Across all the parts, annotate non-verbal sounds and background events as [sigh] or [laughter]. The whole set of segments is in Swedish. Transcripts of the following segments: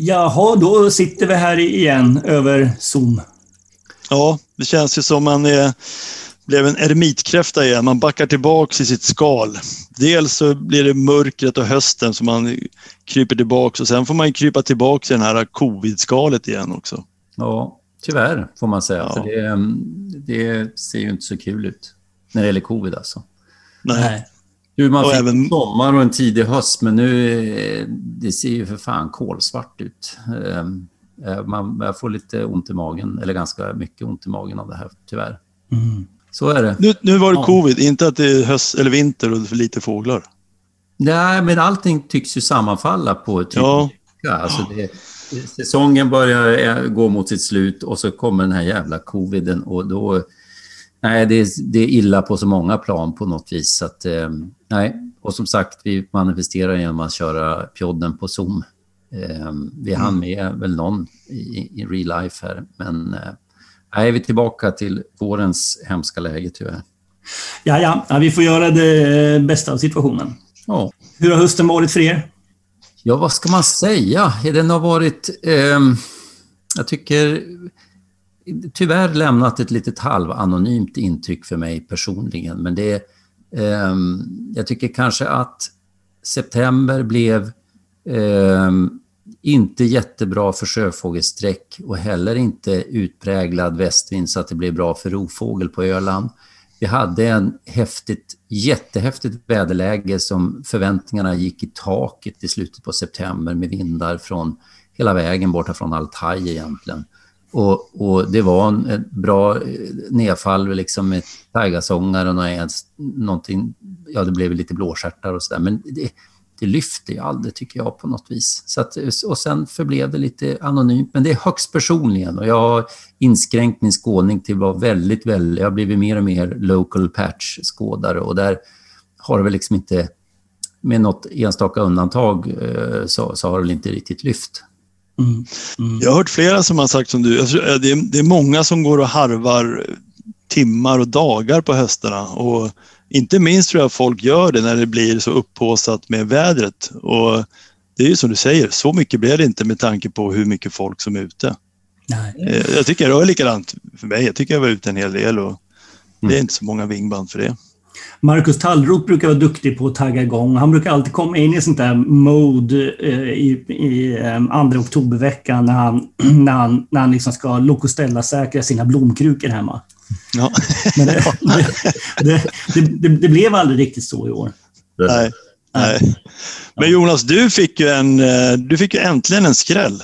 Jaha, då sitter vi här igen över Zoom. Ja, det känns ju som man är, blev en eremitkräfta igen. Man backar tillbaks i sitt skal. Dels så blir det mörkret och hösten som man kryper tillbaks och sen får man krypa tillbaks i det här covid-skalet igen också. Ja, tyvärr får man säga. Ja. För det, det ser ju inte så kul ut när det gäller covid alltså. Nej. Hur man Och fick även- en sommar och en tidig höst, men nu eh, det ser ju för fan kolsvart ut. Eh, Man, jag får lite ont i magen, eller ganska mycket ont i magen av det här, tyvärr. Mm. Så är det. Nu, nu var det Ja. covid, inte att det är höst eller vinter och för lite fåglar. Nej, men allting tycks ju sammanfalla på typ Ja. Alltså det, säsongen börjar eh, gå mot sitt slut och så kommer den här jävla coviden och då... Nej, det, är- det är illa på så många plan på något vis. Att, eh, nej. Och som sagt, vi manifesterar genom att köra pjodden på Zoom. Eh, vi hann med väl någon i, i real life här, men eh, nej, vi är tillbaka till vårens hemska läge tyvärr. Ja, ja, ja, vi får göra det bästa av situationen. Ja. Hur har hösten varit för er? Ja, vad ska man säga? Den har varit... ehm, jag tycker tyvärr lämnat ett litet halvanonymt intryck för mig personligen. Men det... ehm, jag tycker kanske att september blev ehm, inte jättebra för sjöfågelsträck och heller inte utpräglad västvind så att det blev bra för rovfågel på Öland. Vi hade en häftigt, jättehäftigt väderläge som förväntningarna gick i taket i slutet på september med vindar från hela vägen borta från Altaj egentligen. Och, och det var en, ett bra eh, nedfall liksom med taigasångar och något, någonting, ja det blev lite blåstjärtar och sådär. Men det, det lyfte ju aldrig tycker jag på något vis. Så att, eh, och sen förblev det lite anonymt, men det är högst personligen. Och jag har inskränkt min skådning till att vara väldigt, väldigt, jag har blivit mer och mer local patch-skådare. Och där har det väl liksom inte, med något enstaka undantag eh, så, så har det väl inte riktigt lyft. Mm. Mm. Jag har hört flera som har sagt som du, tror, eh, det är, det är många som går och harvar timmar och dagar på höstarna och inte minst tror jag folk gör det när det blir så upphåsat med vädret. Och det är ju som du säger, så mycket blir det inte med tanke på hur mycket folk som är ute. Nej. Eh, Jag tycker det var likadant för mig. Jag tycker jag var ute en hel del och det är inte så många vingband för det. Marcus Tallroth brukar vara duktig på att tagga igång. Han brukar alltid komma in i sånt där mode eh, i, i eh, andra oktoberveckan när han, [clears throat] när han, när han liksom ska lokoställa säkra sina blomkrukor hemma. Ja. Men [laughs] det, det, det, det, det blev aldrig riktigt så i år. Nej, nej. Men Jonas, du fick ju, en, eh, du fick ju äntligen en skräll.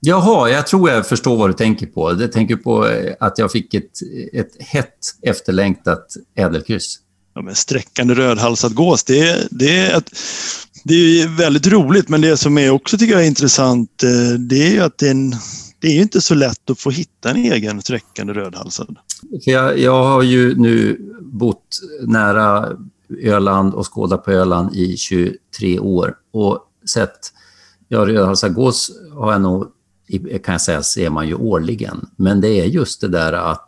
Jaha, jag tror jag förstår vad du tänker på. Jag tänker på eh, att jag fick ett, ett hett efterlängtat ädelkryss. Ja, men sträckande rödhalsad gås, det, är- det, är ett, det är väldigt roligt, men det som är också tycker jag är intressant, eh, det är ju att det är, en, det är inte så lätt att få hitta en egen sträckande rödhalsad. Jag, jag har ju nu bott nära Öland och skådat på Öland i 23 år och sett, ja rödhalsad gås har jag nog, kan jag säga, ser man ju årligen. Men det är just det där att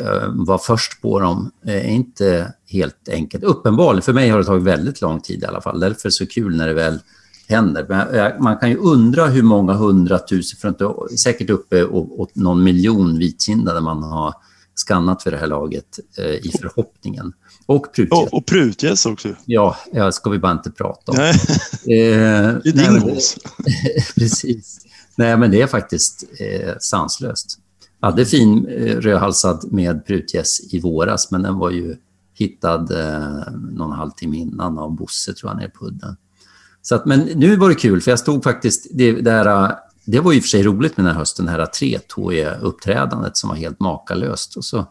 eh, vara först på dem är inte helt enkelt. Uppenbarligen, för mig har det tagit väldigt lång tid i alla fall. Därför är det så kul när det väl händer. Men jag- man kan ju undra hur många hundratusen, för inte, säkert uppe och, och någon miljon vitkindade man har skannat för det här laget eh, i förhoppningen. Och prutgäss. Och, och prutgäss också. Ja, ja, ska vi bara inte prata om. Nej, [laughs] Eh, det är nej, din gås. [laughs] Precis. Nej, men det är faktiskt eh, sanslöst. Jag hade fin eh, rödhalsad med prutgäss i våras, men den var ju hittad eh, någon halvtimme innan av Bosse, tror jag, nere på udden. Så att, men nu var det kul, för jag stod faktiskt... Det, det, det var i och för sig roligt med den här hösten, det här tretåiga uppträdandet som var helt makalöst. Och så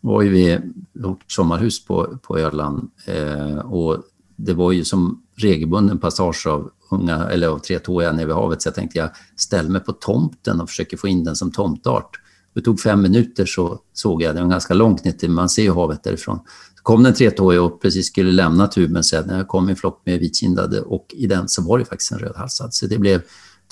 var ju vi vårt sommarhus på, på Öland eh, och det var ju som regelbunden passage av unga, eller av tretåiga nere vid havet, så jag tänkte jag ställer mig på tomten och försöker få in den som tomtart. Det tog fem minuter så såg jag, det var ganska långt ner till, man ser ju havet därifrån. Kom den tretåiga och precis skulle lämna tuben så när jag kom i en flock med vitkindade och i den så var det faktiskt en rödhalsad. Så det blev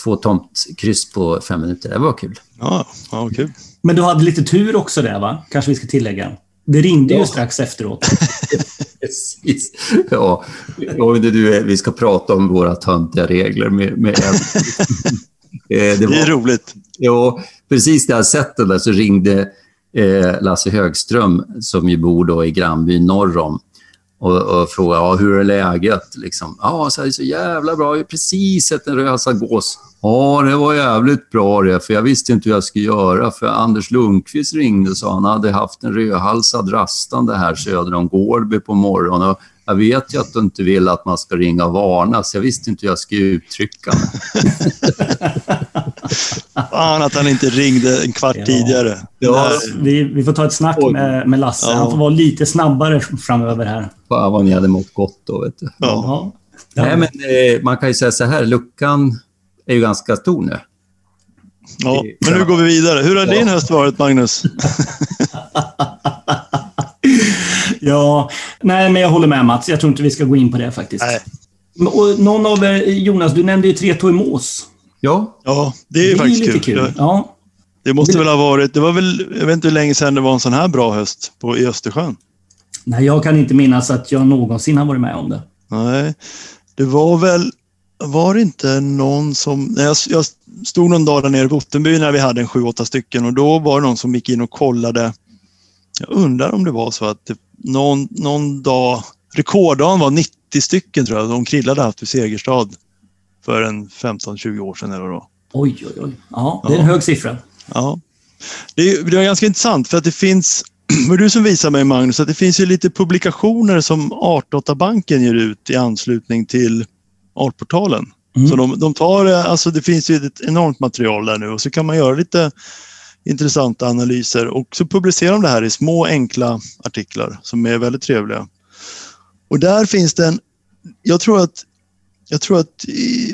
två tomtkryss på fem minuter. Det var kul. Ja, ja kul. Men du hade lite tur också där, va? Kanske vi ska tillägga. Det ringde ju Ja. strax efteråt. [laughs] Precis. Ja, ja du, vi ska prata om våra töntiga regler med, med en. [laughs] det, det är roligt. Jo, precis när jag sett det där så ringde eh, Eh, Lasse Högström, som ju bor då i grannbyn norr om, och, och frågade ja, hur är läget. Liksom. Ja, så, här, så jävla bra. Jag har precis sett en rödhalsad gås. Ja, det var jävligt bra det, för jag visste inte hur jag skulle göra. För Anders Lundqvist ringde och sa han hade haft en rödhalsad rastande här söder om Gårdby på morgonen. Och jag vet ju att du inte vill att man ska ringa och varna, så jag visste inte hur jag skulle uttrycka mig. [laughs] Fan att han inte ringde en kvart ja. tidigare. Ja, vi, vi får ta ett snack med, med Lasse. Ja. Han får vara lite snabbare framöver här. Fan vad ni hade mått gott då, vet du. Ja. Nej, men eh, man kan ju säga så här, luckan är ju ganska stor nu. Ja, men nu går vi vidare. Hur har din höst varit, Magnus? [laughs] ja, nej, men jag håller med Mats. Jag tror inte vi ska gå in på det faktiskt. Nej. Och någon av er, Jonas, du nämnde ju Tre Moos. Ja. Ja, det är ju det faktiskt är kul. kul. Ja. Det måste väl ha varit, det var väl, jag vet inte hur länge sedan det var en sån här bra höst på, i Östersjön. Nej, jag kan inte minnas att jag någonsin har varit med om det. Nej, det var väl, var det inte någon som, jag, jag stod någon dag där nere på Ottenby när vi hade en sju, åtta stycken och då var det någon som gick in och kollade. Jag undrar om det var så att det, någon, någon dag, rekorddagen var 90 stycken tror jag, de krillade haft i Segerstad för en 15-20 år sedan eller då. Oj, oj, oj. Ja, det är en hög siffra. Ja. Det är, det är ganska intressant för att det finns, [clears throat] var du som visade mig Magnus, att det finns ju lite publikationer som Artdatabanken ger ut i anslutning till Artportalen. Mm. Så de, de tar, alltså det finns ju ett enormt material där nu och så kan man göra lite intressanta analyser och så publicerar de det här i små enkla artiklar som är väldigt trevliga. Och där finns det en, jag tror att jag tror att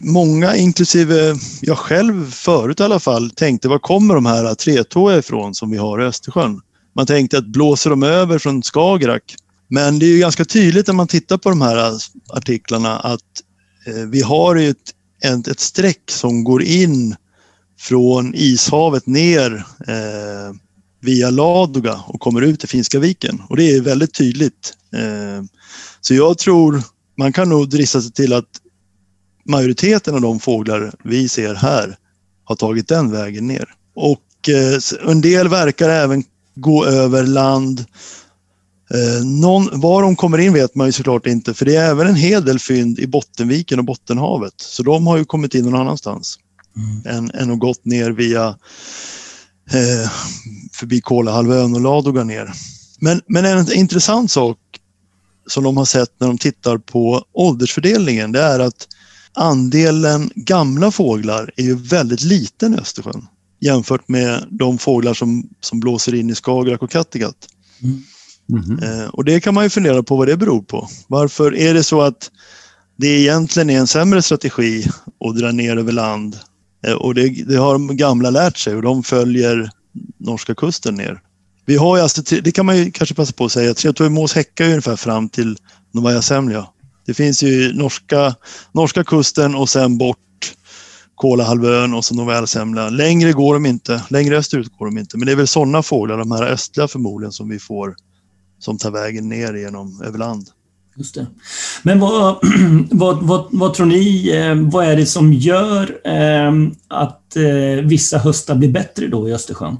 många, inklusive jag själv förut i alla fall, tänkte var kommer de här tretåiga ifrån som vi har i Östersjön? Man tänkte att blåser de över från Skagerrak? Men det är ju ganska tydligt när man tittar på de här artiklarna att eh, vi har ett, ett, ett streck som går in från Ishavet ner eh, via Ladoga och kommer ut i Finska viken. Och det är väldigt tydligt. Eh, så jag tror man kan nog drissa sig till att majoriteten av de fåglar vi ser här har tagit den vägen ner. Och eh, en del verkar även gå över land. Eh, någon, var de kommer in vet man ju såklart inte för det är även en hel del fynd i Bottenviken och Bottenhavet. Så de har ju kommit in någon annanstans mm. än, än att gått ner via eh, förbi Kolahalvön och Ladoga ner. Men, men en intressant sak som de har sett när de tittar på åldersfördelningen det är att andelen gamla fåglar är ju väldigt liten i Östersjön jämfört med de fåglar som, som blåser in i Skagerrak och Kattegatt. Mm. Mm -hmm. eh, och det kan man ju fundera på vad det beror på. Varför är det så att det egentligen är en sämre strategi att dra ner över land Eh, och det, det, har de gamla lärt sig och de följer norska kusten ner. Vi har ju alltså, det kan man ju kanske passa på att säga, Tretorgmås häckar ju ungefär fram till Novaja Semlja. Det finns ju norska, norska kusten och sen bort Kolahalvön och så Novälsemla. Längre går de inte. Längre österut går de inte. Men det är väl sådana fåglar, de här östliga förmodligen, som vi får som tar vägen ner genom över land. Just det. Men vad, [clears throat] vad, vad, vad, tror ni, eh, vad är det som gör eh, att eh, vissa höstar blir bättre då i Östersjön?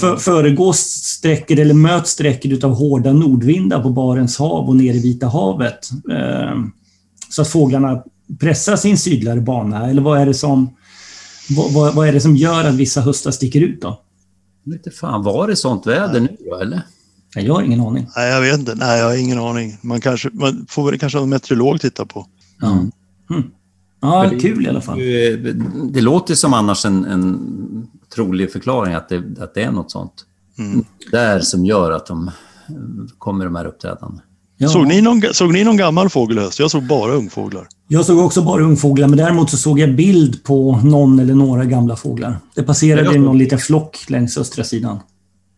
För, föregås sträckor eller möts sträckor av hårda nordvindar på Barents hav och ner i Vita havet. Så att fåglarna pressar sin sydligare bana. Eller vad är det som, vad, vad är det som gör att vissa höstar sticker ut då? Inte fan, var det sånt väder nu eller? Jag har ingen aning. Nej, jag vet inte. Nej, jag har ingen aning. Man, kanske, man får väl kanske en meteorolog titta på. Mm. Mm. Ja, kul i alla fall. Det låter som annars en, en trolig förklaring att det, att det är något sånt. Mm. Där som gör att de kommer de här uppträdandena. Ja. Såg, ni någon, såg ni någon gammal fågel höst? Jag såg bara ungfåglar. Jag såg också bara ungfåglar, men däremot så såg jag bild på någon eller några gamla fåglar. Det passerade ja, någon liten flock längs östra sidan.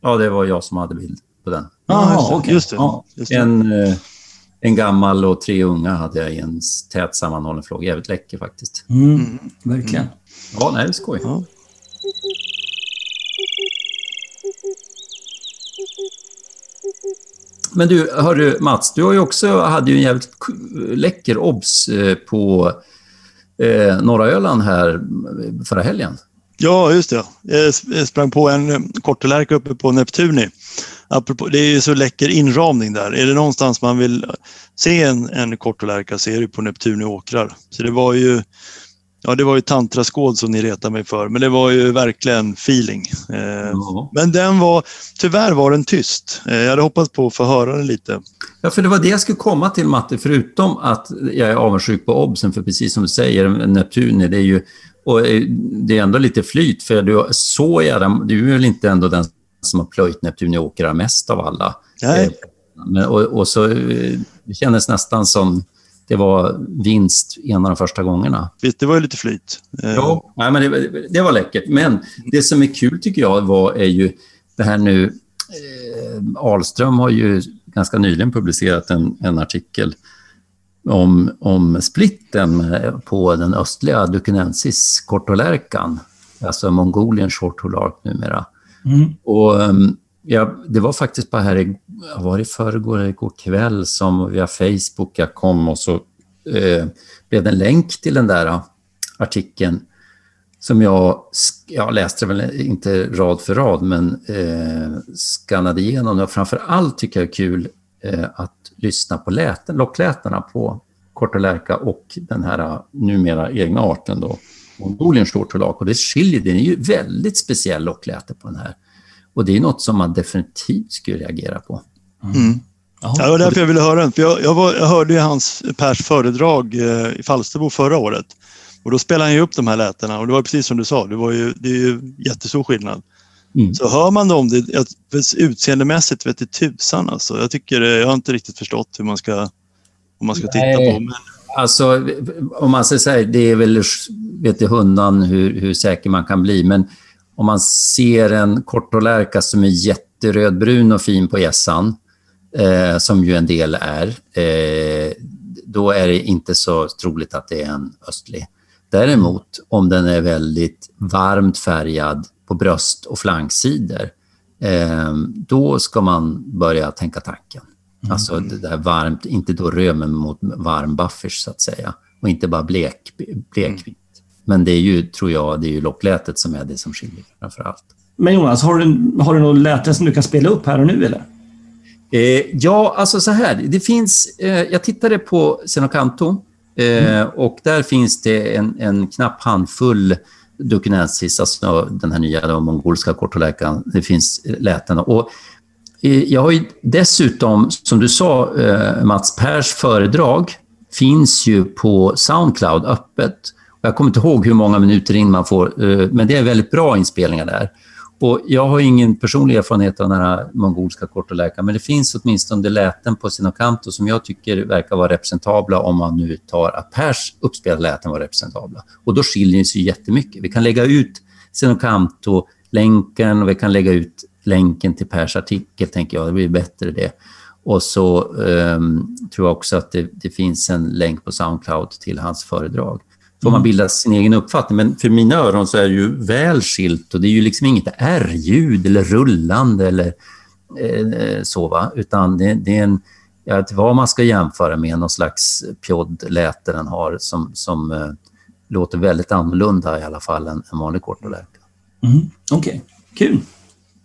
Ja, det var jag som hade bild på den. Jaha, okej. Just det. Ja. Just det. En, eh, en gammal och tre unga hade jag i en tät sammanhållen flock. Jävligt läcker faktiskt. Mm, mm. Verkligen. Mm. Ja, nej, det är skoj. Ja. Men du, hörru Mats, du har ju också, hade ju en jävligt läcker obs eh, på eh, norra Öland här förra helgen. Ja, just det. Jag sprang på en kortelärka uppe på Neptuni. Apropå, det är ju så läcker inramning där. Är det någonstans man vill se en, en kortelärka så är det på Neptuni åkrar. Så det var ju Ja, det var ju tantraskåd som ni retade mig för, men det var ju verkligen feeling. Eh, Men den var, tyvärr var den tyst. Eh, jag hade hoppats på att få höra den lite. Ja, för det var det jag skulle komma till Matte, förutom att jag är avundsjuk på Obsen, för precis som du säger, Neptuni, det är ju och eh, det är ändå lite flyt, för du, så är du är väl inte ändå den som har plöjt Neptuniåkrar mest av alla. Nej. Eh, men, och, och, så eh, det kändes nästan som det var vinst en av de första gångerna. Det var ju lite flyt. Ja, nej, men det, det, var läckert. Men det som är kul tycker jag var, är ju det här nu... Eh, Ahlström har ju ganska nyligen publicerat en, en artikel om, om splitten på den östliga Dukenensis kortolärkan, alltså Mongolian shortholark numera. Mm. Och, ehm, ja, det var faktiskt bara här i, var i förrgår, igår kväll som via Facebook jag kom och så eh, blev det en länk till den där ah, artikeln som jag, jag läste väl eh, inte rad för rad, men eh, skannade igenom. Och framför allt tycker jag är kul eh, att lyssna på läten, locklätena på kortelärka och den här ah, numera egna arten då, Mongolian shortolak. Och det skiljer, det är ju väldigt speciell lockläte på den här. Och det är något som man definitivt skulle reagera på. Mm. Ja, det var därför jag ville höra den. För jag, jag, var, jag hörde ju hans Pers föredrag eh, i Falsterbo förra året. Och då spelade han ju upp de här lätena och det var precis som du sa, det, var ju, det är ju jättestor skillnad. Mm. Så hör man dem, det, utseendemässigt vet det tusan alltså. Jag tycker, jag har inte riktigt förstått hur man ska, om man ska titta på. Men... Alltså, om man säger så här, det är väl, vet jag hundan hur, hur säker man kan bli, men om man ser en kortolärka som är jätterödbrun och fin på gässan, eh, som ju en del är, eh, då är det inte så troligt att det är en östlig. Däremot om den är väldigt varmt färgad på bröst och flanksidor, eh, då ska man börja tänka tanken. Mm. Alltså det där varmt, inte då röd, men mot varm buffers så att säga. Och inte bara blek, blekvitt. Mm. Men det är ju, tror jag, det är ju locklätet som är det som skiljer framför allt. Men Jonas, har du, har du något läte som du kan spela upp här och nu eller? Eh, ja, alltså så här. Det finns, eh, jag tittade på Senocanto eh, mm. och där finns det en, en knapp handfull Dukinensis, alltså den här nya mongolska kortoläkaren. Det finns läten. Och jag har ju dessutom, som du sa, eh, Mats Pers föredrag finns ju på Soundcloud öppet. Jag kommer inte ihåg hur många minuter in man får, eh, men det är väldigt bra inspelningar där. Och jag har ingen personlig erfarenhet av den här mongolska kortoläkaren, men det finns åtminstone läten på Sinokanto som jag tycker verkar vara representabla om man nu tar att Pers uppspelade läten var representabla. Och då skiljer det sig jättemycket. Vi kan lägga ut Sinokanto-länken och vi kan lägga ut länken till Pers artikel, tänker jag. Det blir bättre det. Och så um, tror jag också att det, det, finns en länk på Soundcloud till hans föredrag får man mm. bilda sin egen uppfattning. Men för mina öron så är det ju väl skilt och det är ju liksom inget R-ljud eller rullande eller eh, så, va? utan det, det är en, vet vad man ska jämföra med, någon slags pjodd-läte den har som, som eh, låter väldigt annorlunda i alla fall än en vanlig kortoläka. Mm. Okej, okay. kul.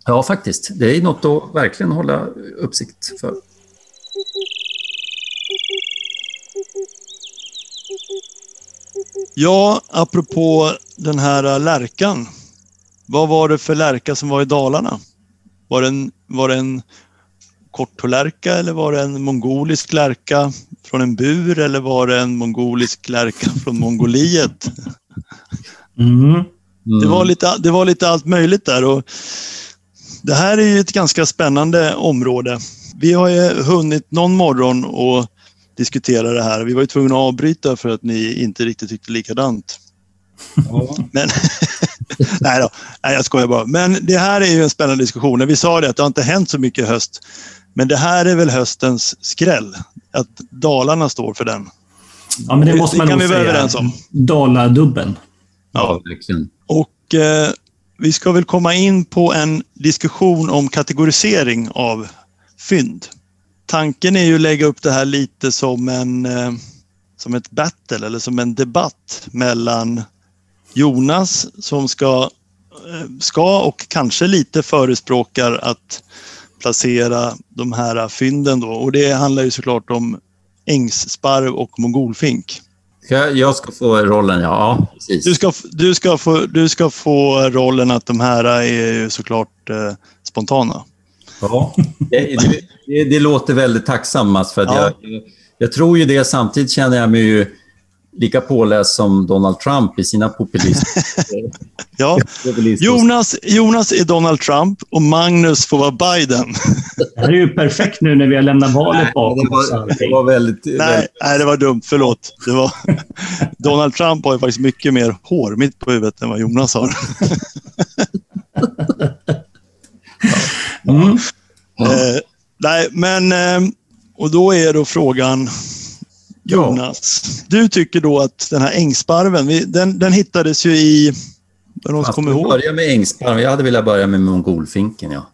Ja, faktiskt. Det är något att verkligen hålla uppsikt för. Ja, apropå den här lärkan. Vad var det för lärka som var i Dalarna? Var det en, var det en kortolärka eller var det en mongolisk lärka från en bur eller var det en mongolisk lärka från Mongoliet? Mm. Mm. Det, var lite, det var lite allt möjligt där. Och det här är ju ett ganska spännande område. Vi har ju hunnit någon morgon och diskutera det här. Vi var ju tvungna att avbryta för att ni inte riktigt tyckte likadant. Ja. Men, [laughs] nej då, nej jag skojar bara. Men det här är ju en spännande diskussion. Vi sa det att det har inte hänt så mycket i höst. Men det här är väl höstens skräll. Att Dalarna står för den. Ja, men det måste man det kan nog vi vara överens om. Daladubben. Ja, verkligen. Och eh, vi ska väl komma in på en diskussion om kategorisering av fynd tanken är ju att lägga upp det här lite som en, eh, som ett battle eller som en debatt mellan Jonas som ska, eh, ska och kanske lite förespråkar att placera de här fynden då. Och det handlar ju såklart om ängssparv och mongolfink. Jag, jag ska få rollen, ja. Precis. Du ska, du, ska få, du ska få rollen att de här är ju såklart eh, spontana. Ja, det, det, det, låter väldigt tacksamt Mats, för ja. jag, jag tror ju det. Samtidigt känner jag mig ju lika påläst som Donald Trump i sina populistiska... [laughs] ja. Jonas, Jonas är Donald Trump och Magnus får vara Biden. det här är ju perfekt nu när vi har lämnat valet bakom oss. Det var väldigt, nej, väldigt... nej, det var dumt. Förlåt. Det var... [laughs] Donald Trump har ju faktiskt mycket mer hår mitt på huvudet än vad Jonas har. [laughs] mm. eh, nej, men... Eh, och då är då frågan Jonas. Ja. Du tycker då att den här ängsparven, den, den hittades ju i... Någon kommer ihåg? börja med ängsparven. Jag hade velat börja med mongolfinken, ja.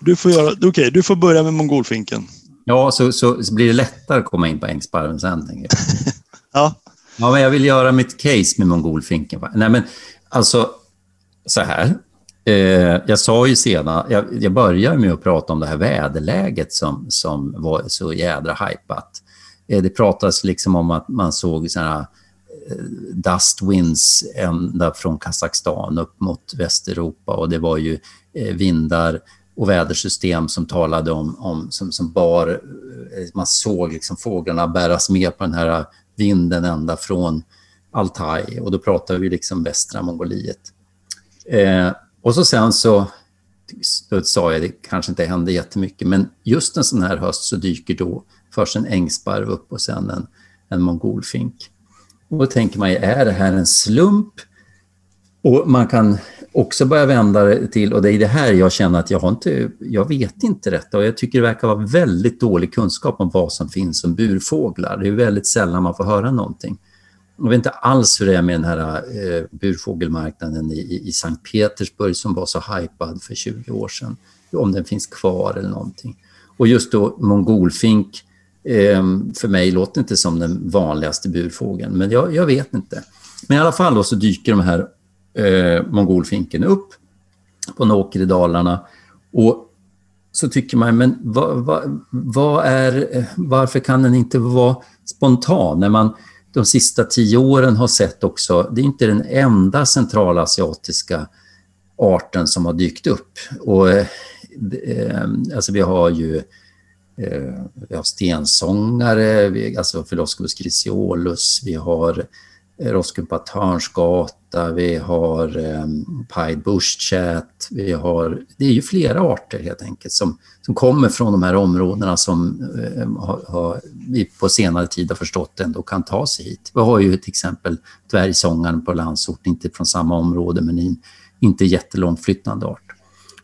Du får, göra, okay, du får börja med mongolfinken. Ja, så, så, så, blir det lättare att komma in på ängsparven sen, tänker jag. [laughs] ja. Ja, men jag vill göra mitt case med mongolfinken. Nej, men alltså, så här. Eh, jag sa ju senare, jag, jag började med att prata om det här väderläget som, som var så jädra hajpat. Eh, det pratas liksom om att man såg såna eh, dust winds ända från Kazakstan upp mot Västeuropa och det var ju eh, vindar och vädersystem som talade om, om som, som bar, man såg liksom fåglarna bäras med på den här vinden ända från Altaj och då pratar vi liksom västra Mongoliet. Eh, och så sen så, då sa jag, det kanske inte hände jättemycket, men just en sån här höst så dyker då Först en ängsparv upp och sen en, en mongolfink. Och då tänker man, är det här en slump? Och man kan också börja vända det till, och det är det här jag känner att jag har inte, jag vet inte detta och jag tycker det verkar vara väldigt dålig kunskap om vad som finns som burfåglar. Det är väldigt sällan man får höra någonting. Jag vet inte alls hur det är med den här eh, burfågelmarknaden i, i Sankt Petersburg som var så hypad för 20 år sedan. Om den finns kvar eller någonting. Och just då mongolfink Ehm, för mig låter det inte som den vanligaste burfågeln, men jag, jag vet inte. Men i alla fall då så dyker de här eh, mongolfinken upp på en åker i Dalarna. Och så tycker man, men vad, vad, vad är, varför kan den inte vara spontan? När man de sista tio åren har sett också, det är inte den enda centralasiatiska arten som har dykt upp. Och, eh, alltså vi har ju Eh, Eh, vi har stensångare, vi, alltså Philoscopus grisiolus. vi har eh, Roskumpa törnsgata, vi har um, Pied bushchat, vi har... Det är ju flera arter helt enkelt som, som kommer från de här områdena som um, har, har, vi på senare tid har förstått ändå kan ta sig hit. Vi har ju till exempel dvärgsångaren på landsort, inte från samma område men in, inte jättelångt flyttande art.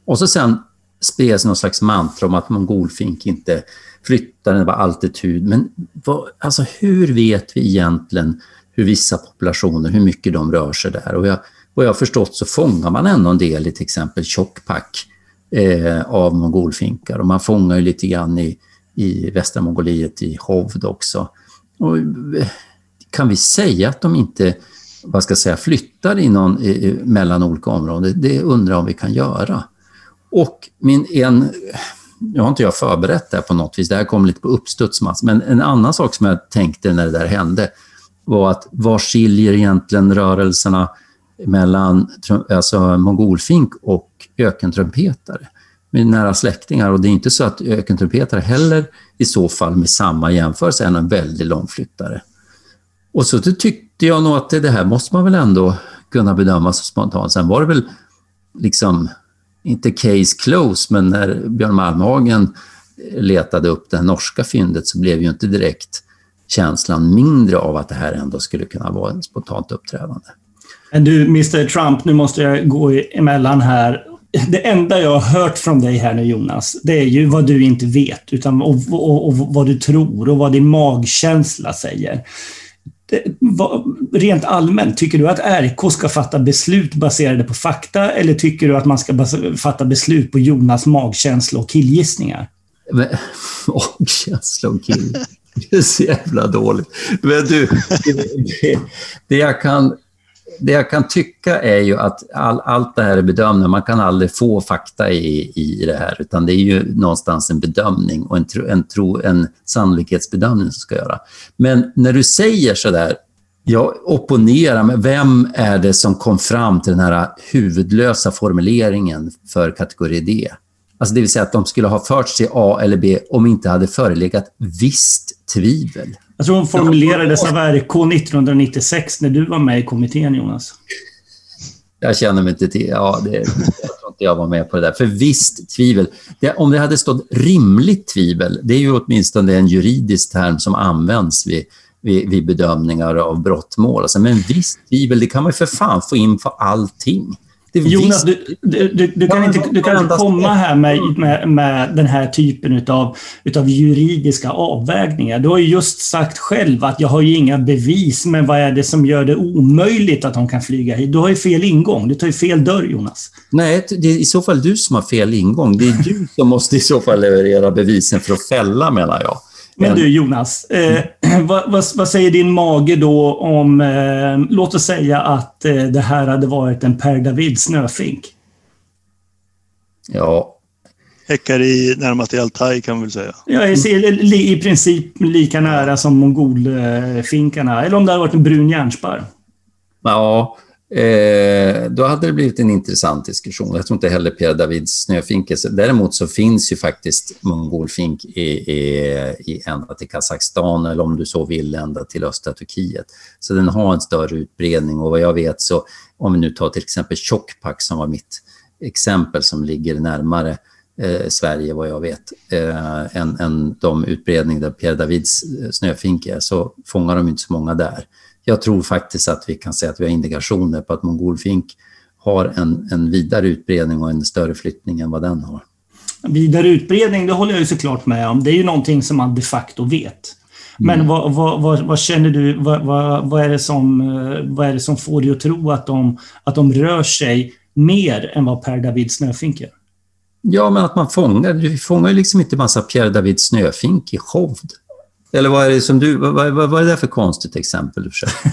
Och så sen spreds någon slags mantra om att mongolfink inte flyttar över altitud. Men vad, alltså hur vet vi egentligen hur vissa populationer, hur mycket de rör sig där? Och jag, vad jag har förstått så fångar man ändå en del i till exempel tjockpack eh, av mongolfinkar och man fångar ju lite grann i, i västra Mongoliet, i Hovd också. Och, eh, kan vi säga att de inte vad ska jag säga, flyttar i någon, i, mellan olika områden? Det undrar jag om vi kan göra. Och min en, nu har inte jag förberett det här på något vis, det här kom lite på uppstuds Mats, men en annan sak som jag tänkte när det där hände var att vad skiljer egentligen rörelserna mellan alltså mongolfink och ökentrumpetare? Med nära släktingar och det är inte så att ökentrumpetare heller i så fall med samma jämförelse är en väldigt långflyttare. Och så tyckte jag nog att det här måste man väl ändå kunna bedöma så spontant. Sen var det väl liksom inte case close, men när Björn Malmhagen letade upp det norska fyndet så blev ju inte direkt känslan mindre av att det här ändå skulle kunna vara ett spontant uppträdande. Men du, Mr Trump, nu måste jag gå emellan här. Det enda jag har hört från dig här nu Jonas, det är ju vad du inte vet utan, och, och, och vad du tror och vad din magkänsla säger rent allmänt, tycker du att RK ska fatta beslut baserade på fakta eller tycker du att man ska fatta beslut på Jonas magkänsla och killgissningar? [laughs] Magkänsla och kill... [laughs] Det är så jävla dåligt. Men du, det, det, jag kan, det jag kan tycka är ju att all, allt det här är bedömning. Man kan aldrig få fakta i, i det här, utan det är ju någonstans en bedömning och en, en, tro, en sannolikhetsbedömning som ska göra. Men när du säger så där, jag opponerar mig. Vem är det som kom fram till den här huvudlösa formuleringen för kategori D? Alltså det vill säga att de skulle ha förts till A eller B om inte hade förelegat visst tvivel. Jag tror hon formulerades av RK 1996 när du var med i kommittén, Jonas. Jag känner mig inte till... Ja, det, jag tror inte jag var med på det där. För visst tvivel. Det, om det hade stått rimligt tvivel, det är ju åtminstone en juridisk term som används vid, vid, vid bedömningar av brottmål. Alltså, men visst tvivel, det kan man ju för fan få in på allting. Jonas, du, du, du, kan inte, du kan inte komma här med, med, med den här typen utav, utav juridiska avvägningar. Du har ju just sagt själv att jag har ju inga bevis, men vad är det som gör det omöjligt att de kan flyga hit? Du har ju fel ingång. Du tar ju fel dörr, Jonas. Nej, det är i så fall du som har fel ingång. Det är du som måste i så fall leverera bevisen för att fälla, menar jag. Men du Jonas, eh, [clears throat] vad, vad, vad, säger din mage då om, eh, låt oss säga att eh, det här hade varit en Per David snöfink? Ja. Häckar i närmast i Altaj kan man väl säga. Ja, i, i princip lika nära som mongolfinkarna. Eller om det hade varit en brun järnsparr. Ja, Eh, då hade det blivit en intressant diskussion. Jag tror inte heller Pierre Davids snöfinke. Däremot så finns ju faktiskt mongolfink i, i, i ända till Kazakstan eller om du så vill ända till östra Turkiet. Så den har en större utbredning och vad jag vet så om vi nu tar till exempel Tjockpack som var mitt exempel som ligger närmare eh, Sverige vad jag vet eh, än, än de utbredning där Pierre Davids snöfinke snöfink är så fångar de inte så många där jag tror faktiskt att vi kan säga att vi har indikationer på att mongolfink har en, en vidare utbredning och en större flyttning än vad den har. Vidare utbredning, det håller jag ju såklart med om. Det är ju någonting som man de facto vet. Men mm. vad, vad, vad, vad, känner du, vad, är det som, vad är det som får dig att tro att de, att de rör sig mer än vad Per David Snöfink gör? Ja, men att man fångar, du fångar ju liksom inte massa Pierre David Snöfink i Hovd. Eller vad är det som du, vad, vad, vad är det för konstigt exempel du försöker?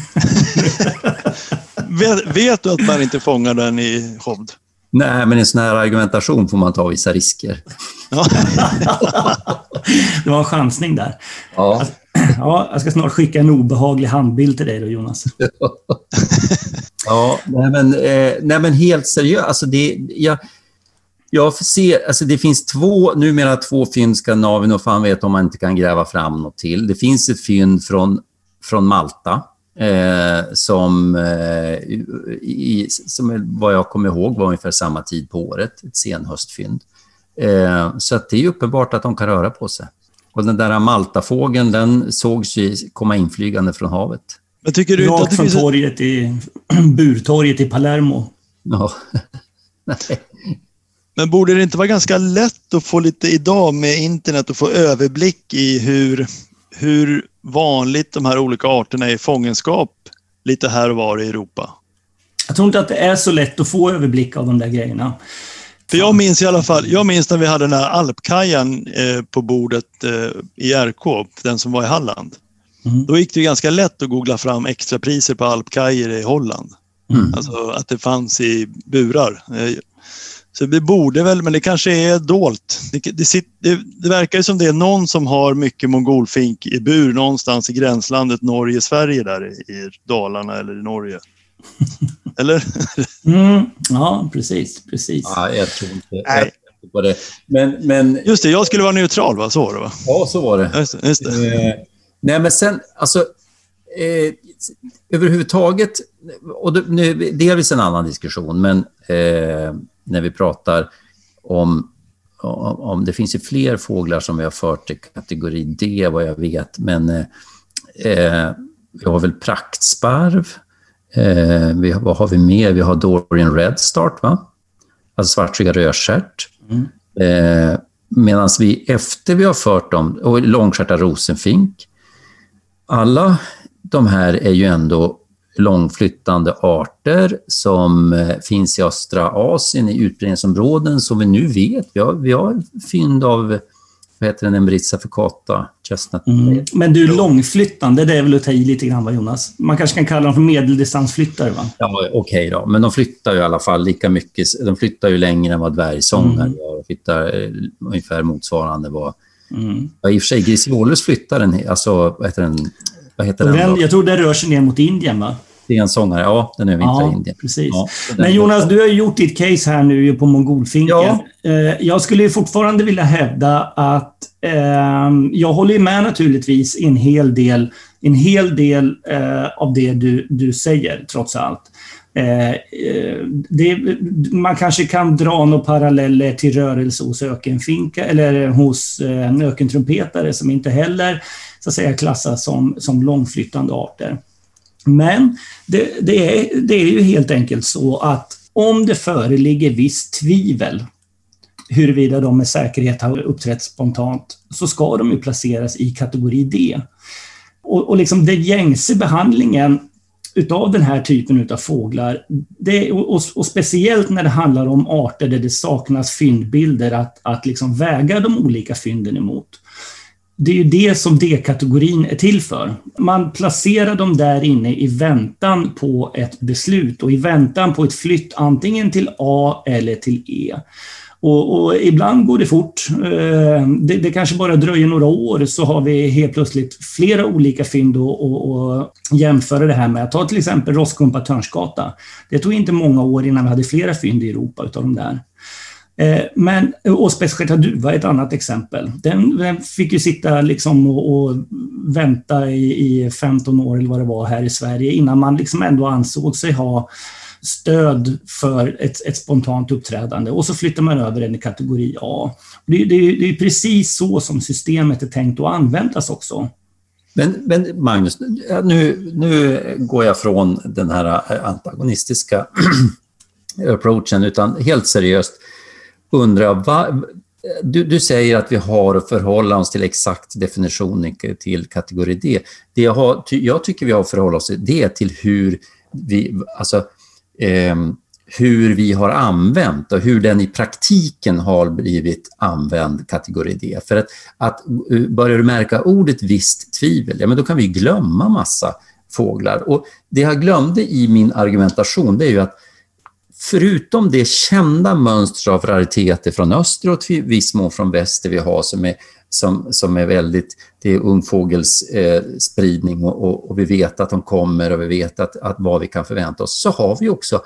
[laughs] vet, vet, du att man inte fångar den i Hovd? Nej, men i sån här argumentation får man ta vissa risker. [laughs] det var en chansning där. Ja. [clears throat] ja, jag ska snart skicka en obehaglig handbild till dig då, Jonas. [laughs] ja, nej men, eh, nej men helt seriöst. Alltså det, jag, jag ser, alltså det finns två, numera två fynd Skandinavien och fan vet om man inte kan gräva fram något till. Det finns ett fynd från, från Malta eh, som, eh, i, som vad jag kommer ihåg var ungefär samma tid på året, ett senhöstfynd. Eh, så att det är uppenbart att de kan röra på sig. Och den där Maltafågeln, den sågs ju komma inflygande från havet. Men tycker du inte att det från finns... torget i, [clears throat] burtorget i Palermo. Ja. [laughs] Nej. Men borde det inte vara ganska lätt att få lite idag med internet och få överblick i hur, hur vanligt de här olika arterna är i fångenskap lite här och var i Europa? Jag tror inte att det är så lätt att få överblick av de där grejerna. För jag minns i alla fall, jag minns när vi hade den här alpkajan eh, på bordet eh, i RK, den som var i Halland. Mm. Då gick det ganska lätt att googla fram extrapriser på alpkajer i Holland. Mm. Alltså att det fanns i burar. Så det borde väl, men det kanske är dolt. Det, det, det, det verkar ju som det är någon som har mycket mongolfink i bur någonstans i gränslandet Norge-Sverige där i Dalarna eller i Norge. [laughs] Eller? Mm, ja, precis. precis. Ja, jag tror inte, Nej. på det. Men, men, just det, jag skulle vara neutral, va? Så var det, va? Ja, så var det. Just, just det. Eh, nej, men sen, alltså... Eh, överhuvudtaget, och det, nu, delvis en annan diskussion, men eh, när vi pratar om, om... Det finns ju fler fåglar som vi har fört till kategori D, vad jag vet, men eh, vi har väl praktsparv. Eh, vi, vad har vi mer? Vi har Dorian Redstart, va? Alltså svartsjuka rödstjärt. Mm. Eh, Medan vi efter vi har fört dem, och långstjärta rosenfink, alla de här är ju ändå långflyttande arter som eh, finns i östra Asien i utbredningsområden som vi nu vet. Vi har, vi har fynd av vad heter den, Embritsa förcata, chestnut. Mm. Men du, långflyttande, det är väl att ta i lite grann va, Jonas? Man kanske kan kalla dem för medeldistansflyttare va? Ja, okej okay då. Men de flyttar ju i alla fall lika mycket. De flyttar ju längre än vad dvärgsångare mm. gör. De flyttar eh, ungefär motsvarande vad... Mm. Ja, I och för sig, Grisiolus flyttar en... Alltså, vad heter den? Vad heter den, den jag tror den rör sig ner mot Indien va? Stensångare. Ja, den övervintrar ja, i Indien. Precis. Ja, Men Jonas, du har gjort ditt case här nu på mongolfinken. Ja. Eh, jag skulle fortfarande vilja hävda att eh, jag håller med naturligtvis en hel del, en hel del eh, av det du, du säger, trots allt. Eh, eh det, man kanske kan dra några paralleller till rörelse hos ökenfinka eller hos eh, ökentrumpetare som inte heller så att säga, klassas som, som långflyttande arter. Men det, det, är, det är ju helt enkelt så att om det föreligger visst tvivel huruvida de med säkerhet har uppträtt spontant, så ska de ju placeras i kategori D. Och, och liksom den gängse behandlingen utav den här typen av fåglar, det, och, och, speciellt när det handlar om arter där det saknas fyndbilder att, att liksom väga de olika fynden emot, det är ju det som D-kategorin är till för. Man placerar dem där inne i väntan på ett beslut och i väntan på ett flytt antingen till A eller till E. Och, och, ibland går det fort. Eh, det, det, kanske bara dröjer några år så har vi helt plötsligt flera olika fynd att jämföra det här med. Ta till exempel Rosskumpa Törnsgata. Det tog inte många år innan vi hade flera fynd i Europa utav de där. Eh, men, och Spetskärta duva är ett annat exempel. Den, den fick ju sitta liksom och, och vänta i, i, 15 år eller vad det var här i Sverige innan man liksom ändå ansåg sig ha stöd för ett, ett spontant uppträdande och så flyttar man över den i kategori A. Det, det, det är precis så som systemet är tänkt att användas också. Men, men Magnus, nu, nu går jag från den här antagonistiska [clears throat] approachen, utan helt seriöst undrar va, du, du, säger att vi har att förhålla oss till exakt definition till kategori D. Det jag, har, jag tycker vi har att förhålla oss till det till hur vi, alltså, eh, hur vi har använt och hur den i praktiken har blivit använd kategori D. För att, att eh, börjar du märka ordet visst tvivel, ja men då kan vi glömma massa fåglar. Och det jag glömde i min argumentation, det är ju att förutom det kända mönster av rariteter från öster och till viss mån från väster vi har som är, som, som är väldigt, det är ungfågelsspridning eh, och, och, och, vi vet att de kommer och vi vet att, att vad vi kan förvänta oss, så har vi också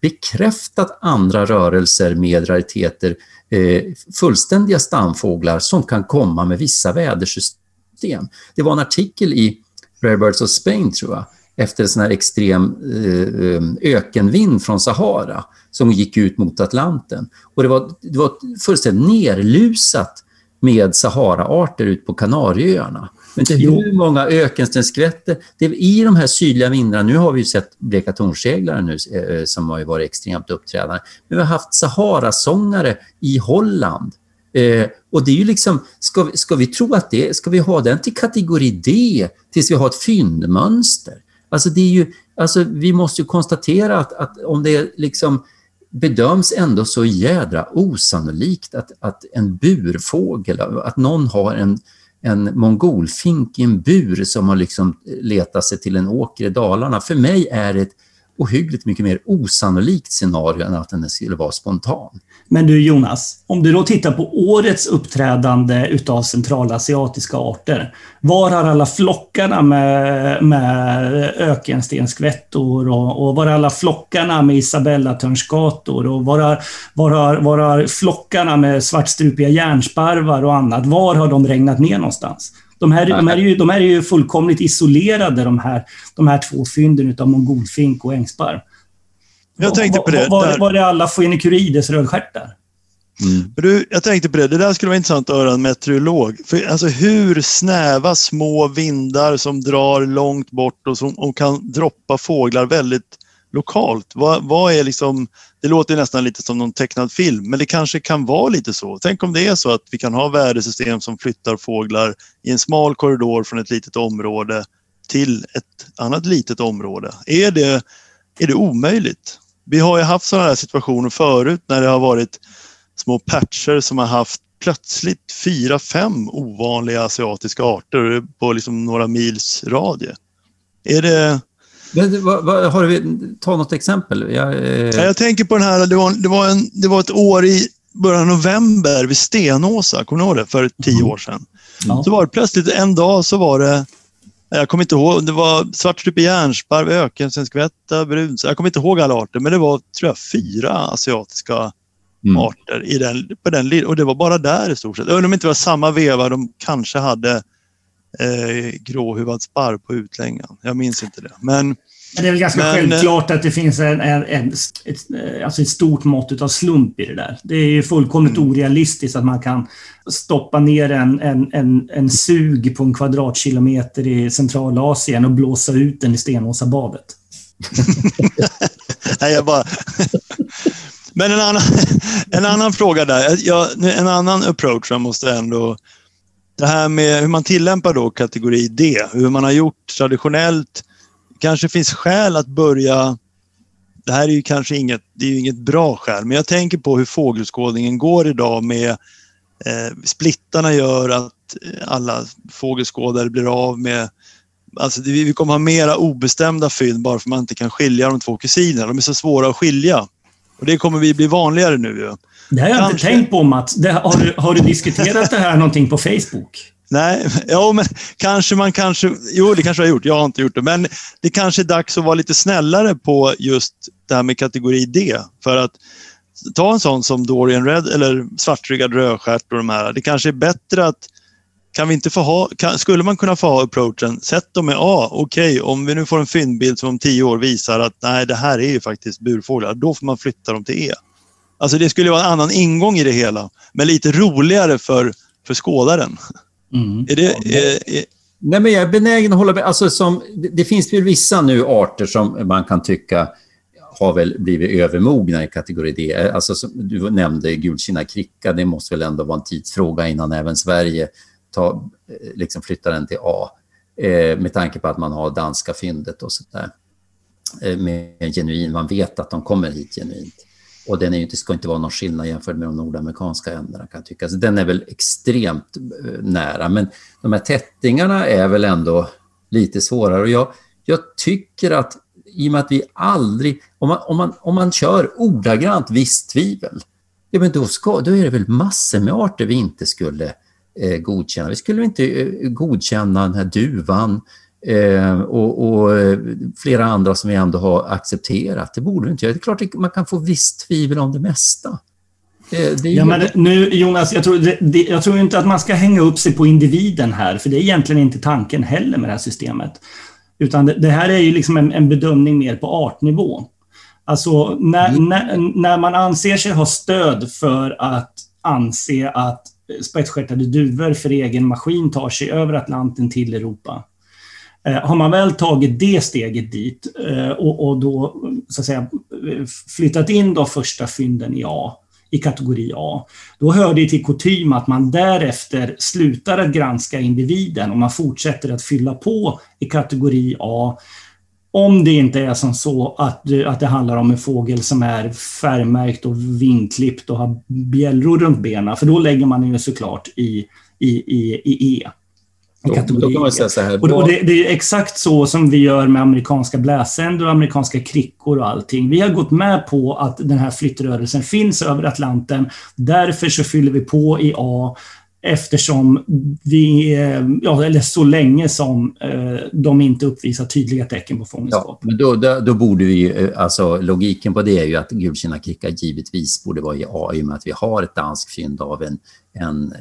bekräftat andra rörelser med rariteter, eh, fullständiga stamfåglar som kan komma med vissa vädersystem. Det var en artikel i Rare Birds of Spain, tror jag, efter en sån här extrem eh, eh, ökenvind från Sahara som gick ut mot Atlanten. Och det var, det var fullständigt nerlusat med Sahara-arter ut på Kanarieöarna. Men inte hur många ökenstenskvätter. I de här sydliga vindarna, nu har vi sett bleka tornseglare nu eh, som har varit extremt uppträdande. Men vi har haft Sahara-sångare i Holland. Eh, och det är ju liksom, ska vi, ska vi tro att det, ska vi ha den till kategori D tills vi har ett fyndmönster? Alltså det är ju, alltså vi måste ju konstatera att, att om det liksom bedöms ändå så jädra osannolikt att, att en burfågel, att någon har en, en mongolfink i en bur som har liksom letat sig till en åker i Dalarna. För mig är det ett ohyggligt mycket mer osannolikt scenario än att den skulle vara spontan. Men du Jonas, om du då tittar på årets uppträdande utav centralasiatiska arter. Var har alla flockarna med, med ökenstenskvättor och, och var har alla flockarna med isabellatörnskator och var har, var, har, var har flockarna med svartstrupiga järnsparvar och annat? Var har de regnat ner någonstans? De här, de, här är ju, de här är ju fullkomligt isolerade, de här, de här två fynden av mongolfink och ängsparv. Jag tänkte på det. Var, var, var det alla Phoenicurides rödstjärtar? Mm. Du, jag tänkte på det, det där skulle vara intressant att höra en meteorolog. För, alltså, hur snäva små vindar som drar långt bort och som och kan droppa fåglar väldigt lokalt. Vad, vad är liksom, det låter nästan lite som någon tecknad film, men det kanske kan vara lite så. Tänk om det är så att vi kan ha värdesystem som flyttar fåglar i en smal korridor från ett litet område till ett annat litet område. Är det, är det omöjligt? Vi har ju haft sådana här situationer förut när det har varit små patcher som har haft plötsligt fyra, fem ovanliga asiatiska arter på liksom några mils radie. Är det... Men, vad, vad, har vi, ta något exempel. Jag, eh... jag tänker på den här, det var, det, var en, det var ett år i början av november vid Stenåsa, kommer ni ihåg det? För tio år sedan. Mm. Så var det plötsligt en dag så var det jag kommer inte ihåg, det var svartstrupig järnsparv, ökensenskvätta, bruns. Jag kommer inte ihåg alla arter, men det var tror jag, fyra asiatiska mm. arter i den, på den Och det var bara där i stort sett. Jag undrar om det inte var samma veva de kanske hade eh, gråhuvad sparv på utlängan. Jag minns inte det. Men men det är väl ganska men, självklart att det finns en, en, en, ett, alltså ett stort mått av slump i det där. Det är ju fullkomligt mm. orealistiskt att man kan stoppa ner en, en, en, en sug på en kvadratkilometer i Centralasien och blåsa ut den i Stenåsabadet. [laughs] Nej, jag bara... [laughs] Men en annan, [laughs] en annan fråga där. Jag, en annan approach jag måste ändå... Det här med hur man tillämpar då kategori D, hur man har gjort traditionellt kanske finns skäl att börja det här är ju kanske inget, det är inget bra skäl, men jag tänker på hur fågelskådningen går idag med eh, splittarna gör att eh, alla fågelskådare blir av med Alltså det, vi kommer ha mera obestämda fynd bara för att man inte kan skilja de två kusinerna. De är så svåra att skilja. Och det kommer vi bli vanligare nu. Ju. Det har jag Kanske. inte tänkt på Mats. Det, har, du, har du diskuterat det här någonting på Facebook? Nej, ja, men kanske man kanske... Jo, det kanske jag har gjort. Jag har inte gjort det. Men det kanske är dags att vara lite snällare på just det här med kategori D. För att ta en sån som Dorian Red eller svartryggad rödstjärt och de här. Det kanske är bättre att kan vi inte få ha, kan, skulle man kunna få ha approachen, sätt dem med A, okej, okay, om vi nu får en fyndbild som om tio år visar att nej, det här är ju faktiskt burfåglar, då får man flytta dem till E. Alltså det skulle vara en annan ingång i det hela, men lite roligare för, för skådaren. Mm. Är det, är, är... Nej, men jag är benägen att hålla med. Alltså, som, det, finns väl vissa nu arter som man kan tycka har väl blivit övermogna i kategori D. Alltså, du nämnde gulkina kricka, det måste väl ändå vara en tidsfråga innan även Sverige tar, liksom flyttar den till A. Eh, med tanke på att man har danska fyndet och sådär. Eh, med genuin, man vet att de kommer hit genuint. Och den är inte, ska inte vara någon skillnad jämfört med de nordamerikanska änderna kan jag tycka. Så den är väl extremt eh, nära. Men de här tättingarna är väl ändå lite svårare. Och jag, jag tycker att i och med att vi aldrig, om man, om man, om man kör ordagrant visst tvivel, ja, men då, ska, då är det väl massor med arter vi inte skulle eh, godkänna. Vi skulle inte eh, godkänna den här duvan, Eh, och, och, eh, flera andra som vi ändå har accepterat. Det borde vi inte göra. Det är klart att man kan få visst tvivel om det mesta. Eh, det ja, men nu, Jonas, jag tror, det, det, jag tror inte att man ska hänga upp sig på individen här, för det är egentligen inte tanken heller med det här systemet. Utan det, det här är ju liksom en, en, bedömning mer på artnivå. Alltså när, mm. när, när man anser sig ha stöd för att anse att spetsstjärtade duvor för egen maskin tar sig över Atlanten till Europa, Eh, har man väl tagit det steget dit eh, och, och då så att säga, flyttat in de första fynden i A, i kategori A, då hör det till kutym att man därefter slutar att granska individen och man fortsätter att fylla på i kategori A om det inte är som så att, att det handlar om en fågel som är färgmärkt och vinklippt och har bjällror runt benen, för då lägger man ju såklart i, i, i, i E. Kategorier. och, det, det, är exakt så som vi gör med amerikanska bläsänder och amerikanska krickor och allting. Vi har gått med på att den här flyttrörelsen finns över Atlanten. Därför så fyller vi på i A eftersom vi, ja, eller så länge som eh, de inte uppvisar tydliga tecken på fångenskap. Ja, men då, då, då, borde vi, eh, alltså logiken på det är ju att gulkina kricka givetvis borde vara i A i och med att vi har ett danskt fynd av en, en, eh,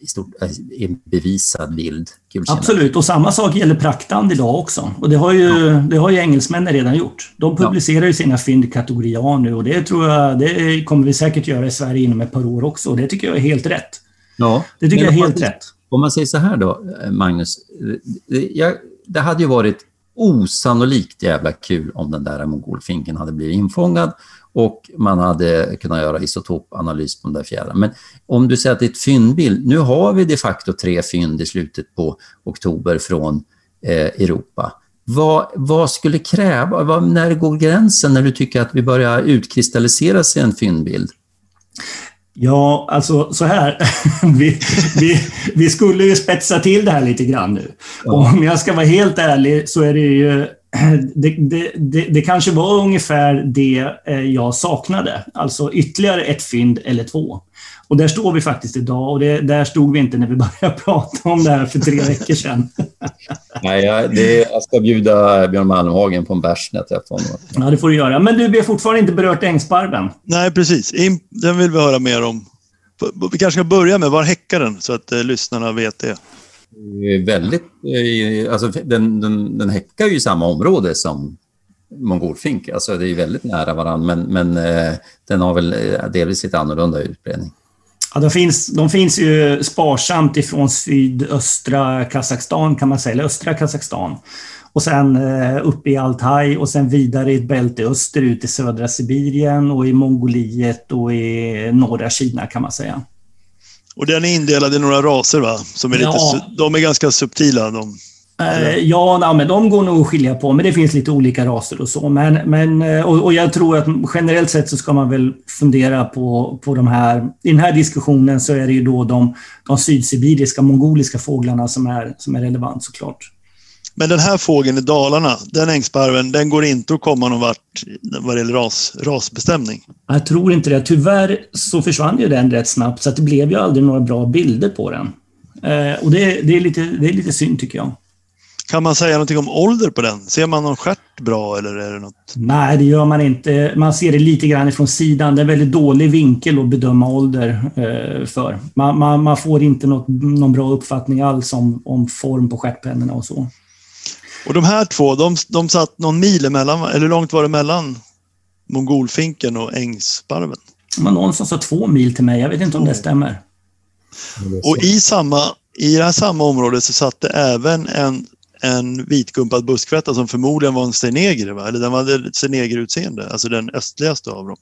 i stort, en bevisad vild gulkina. Absolut, och samma sak gäller praktand idag också. Och det har ju, ja. det har ju engelsmännen redan gjort. De publicerar ju sina fynd i kategori A nu och det tror jag, det kommer vi säkert göra i Sverige inom ett par år också och det tycker jag är helt rätt. Ja, det tycker jag är helt man, rätt. Om man säger så här då, Magnus. Jag, det hade ju varit osannolikt jävla kul om den där mongolfinken hade blivit infångad och man hade kunnat göra isotopanalys på den där fjärilen. Men om du säger att det är ett fyndbild, nu har vi de facto tre fynd i slutet på oktober från eh, Europa. Vad, vad, skulle kräva, vad, när går gränsen när du tycker att vi börjar utkristallisera sig en fyndbild? Ja, alltså så här. [laughs] vi, vi, vi skulle ju spetsa till det här lite grann nu. Ja. Om jag ska vara helt ärlig så är det ju [clears throat] det, det, det, det, kanske var ungefär det eh, jag saknade. Alltså ytterligare ett fynd eller två. Och där står vi faktiskt idag och det, där stod vi inte när vi [laughs] började prata om det här för tre veckor sedan. [laughs] Nej, jag, det, jag ska bjuda Björn Malmhagen på en bärs när jag träffar honom. Ja, det får du göra. Men du, vi har fortfarande inte berört Ängsparven. Nej, precis. Den vill vi höra mer om. Vi kanske ska börja med var häckar den så att eh, lyssnarna vet det. Väldigt, eh, alltså den, den, den häckar ju i samma område som mongolfink. Alltså det är väldigt nära varandra, men, men eh, den har väl eh, delvis lite annorlunda utbredning. Ja, de, finns, de finns ju sparsamt ifrån sydöstra Kazakstan kan man säga, eller östra Kazakstan. Och sen upp uppe i Altaj och sen vidare i ett bälte österut i södra Sibirien och i Mongoliet och i norra Kina kan man säga. Och den är indelad i några raser va? Som är lite, ja. De är ganska subtila. De. Eh, ja, ja, men de går nog att skilja på, men det finns lite olika raser och så. Men, men, eh, och, och, jag tror att generellt sett så ska man väl fundera på, på de här... I den här diskussionen så är det ju då de, de sydsibiriska, mongoliska fåglarna som är, som är relevant såklart. Men den här fågeln i Dalarna, den ängsparven, den går inte att komma någon vart vad det gäller ras, rasbestämning? Jag tror inte det. Tyvärr så försvann ju den rätt snabbt, så att det blev ju aldrig några bra bilder på den. Eh, och det, det, är lite, det är lite synd tycker jag. Kan man säga någonting om ålder på den? Ser man någon stjärt bra eller är det något? Nej, det gör man inte. Man ser det lite grann ifrån sidan. Det är en väldigt dålig vinkel att bedöma ålder eh, för. Man, man, man, får inte något, någon bra uppfattning alls om, om form på stjärtpennorna och så. Och de här två, de, de satt någon mil emellan, eller hur långt var det mellan mongolfinken och ängsparven? Det var någon som sa två mil till mig. Jag vet inte om det stämmer. Och i samma, i det här samma område så satt det även en en vitgumpad buskvätta som förmodligen var en steneger, va? eller den hade ett stenegerutseende, alltså den östligaste av dem.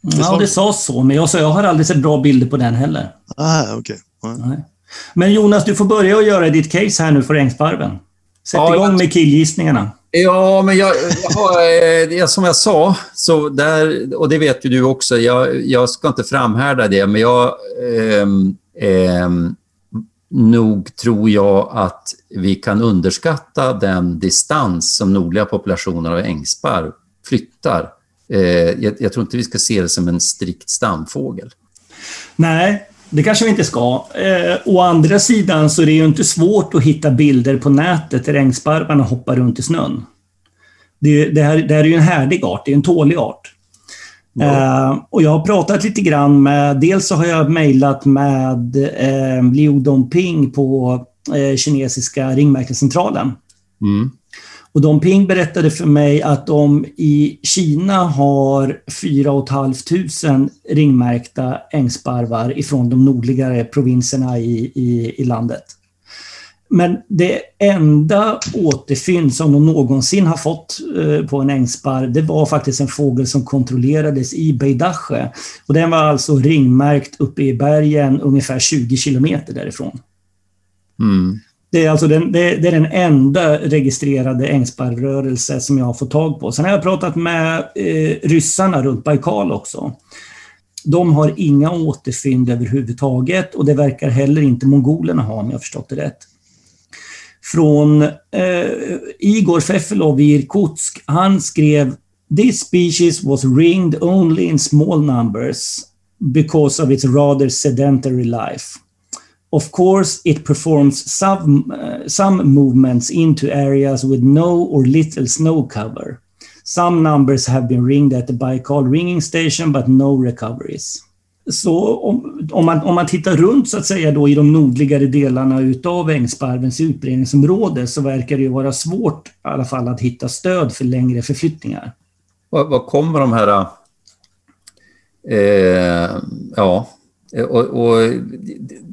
ja, det sa så, men jag, sa, jag har aldrig sett bra bilder på den heller. Ah, okay. Ja. Men Jonas, du får börja att göra ditt case här nu för Ängsparven. Sätt ja, igång med killgissningarna. Ja, men jag, jag eh, som jag sa, så där, och det vet ju du också, jag, jag ska inte framhärda det, men jag eh, eh, nog tror jag att vi kan underskatta den distans som nordliga populationer av ängsparv flyttar. Eh, jag, jag, tror inte vi ska se det som en strikt stamfågel. Nej, det kanske vi inte ska. Eh, å andra sidan så är det ju inte svårt att hitta bilder på nätet där ängsparvarna hoppar runt i snön. Det, det, här, det här är ju en härdig art, det är en tålig art. Uh, och jag har pratat lite grann med, dels så har jag mejlat med uh, Liu Dongping på uh, kinesiska ringmärkescentralen. Mm. Och Dongping berättade för mig att de i Kina har 4 500 ringmärkta ängsparvar ifrån de nordligare provinserna i, i, i landet. Men det enda återfynd som de någonsin har fått eh, på en ängsparv, det var faktiskt en fågel som kontrollerades i Beidache. Och den var alltså ringmärkt uppe i bergen ungefär 20 kilometer därifrån. Mm. Det är alltså den, det, det, är den enda registrerade ängsparvrörelse som jag har fått tag på. Sen har jag pratat med eh, ryssarna runt Baikal också. De har inga återfynd överhuvudtaget och det verkar heller inte mongolerna ha om jag har förstått det rätt från eh, Igor Fefelov i Irkutsk. Han skrev This species was ringed only in small numbers because of its rather sedentary life. Of course, it performs some, uh, some movements into areas with no or little snow cover. Some numbers have been ringed at the Baikal ringing station, but no recoveries. Så om, om, man, om man tittar runt så att säga då i de nordligare delarna utav Ängsparvens utbredningsområde så verkar det ju vara svårt i alla fall att hitta stöd för längre förflyttningar. Vad, kommer de här... Eh, ja, Eh, och, och,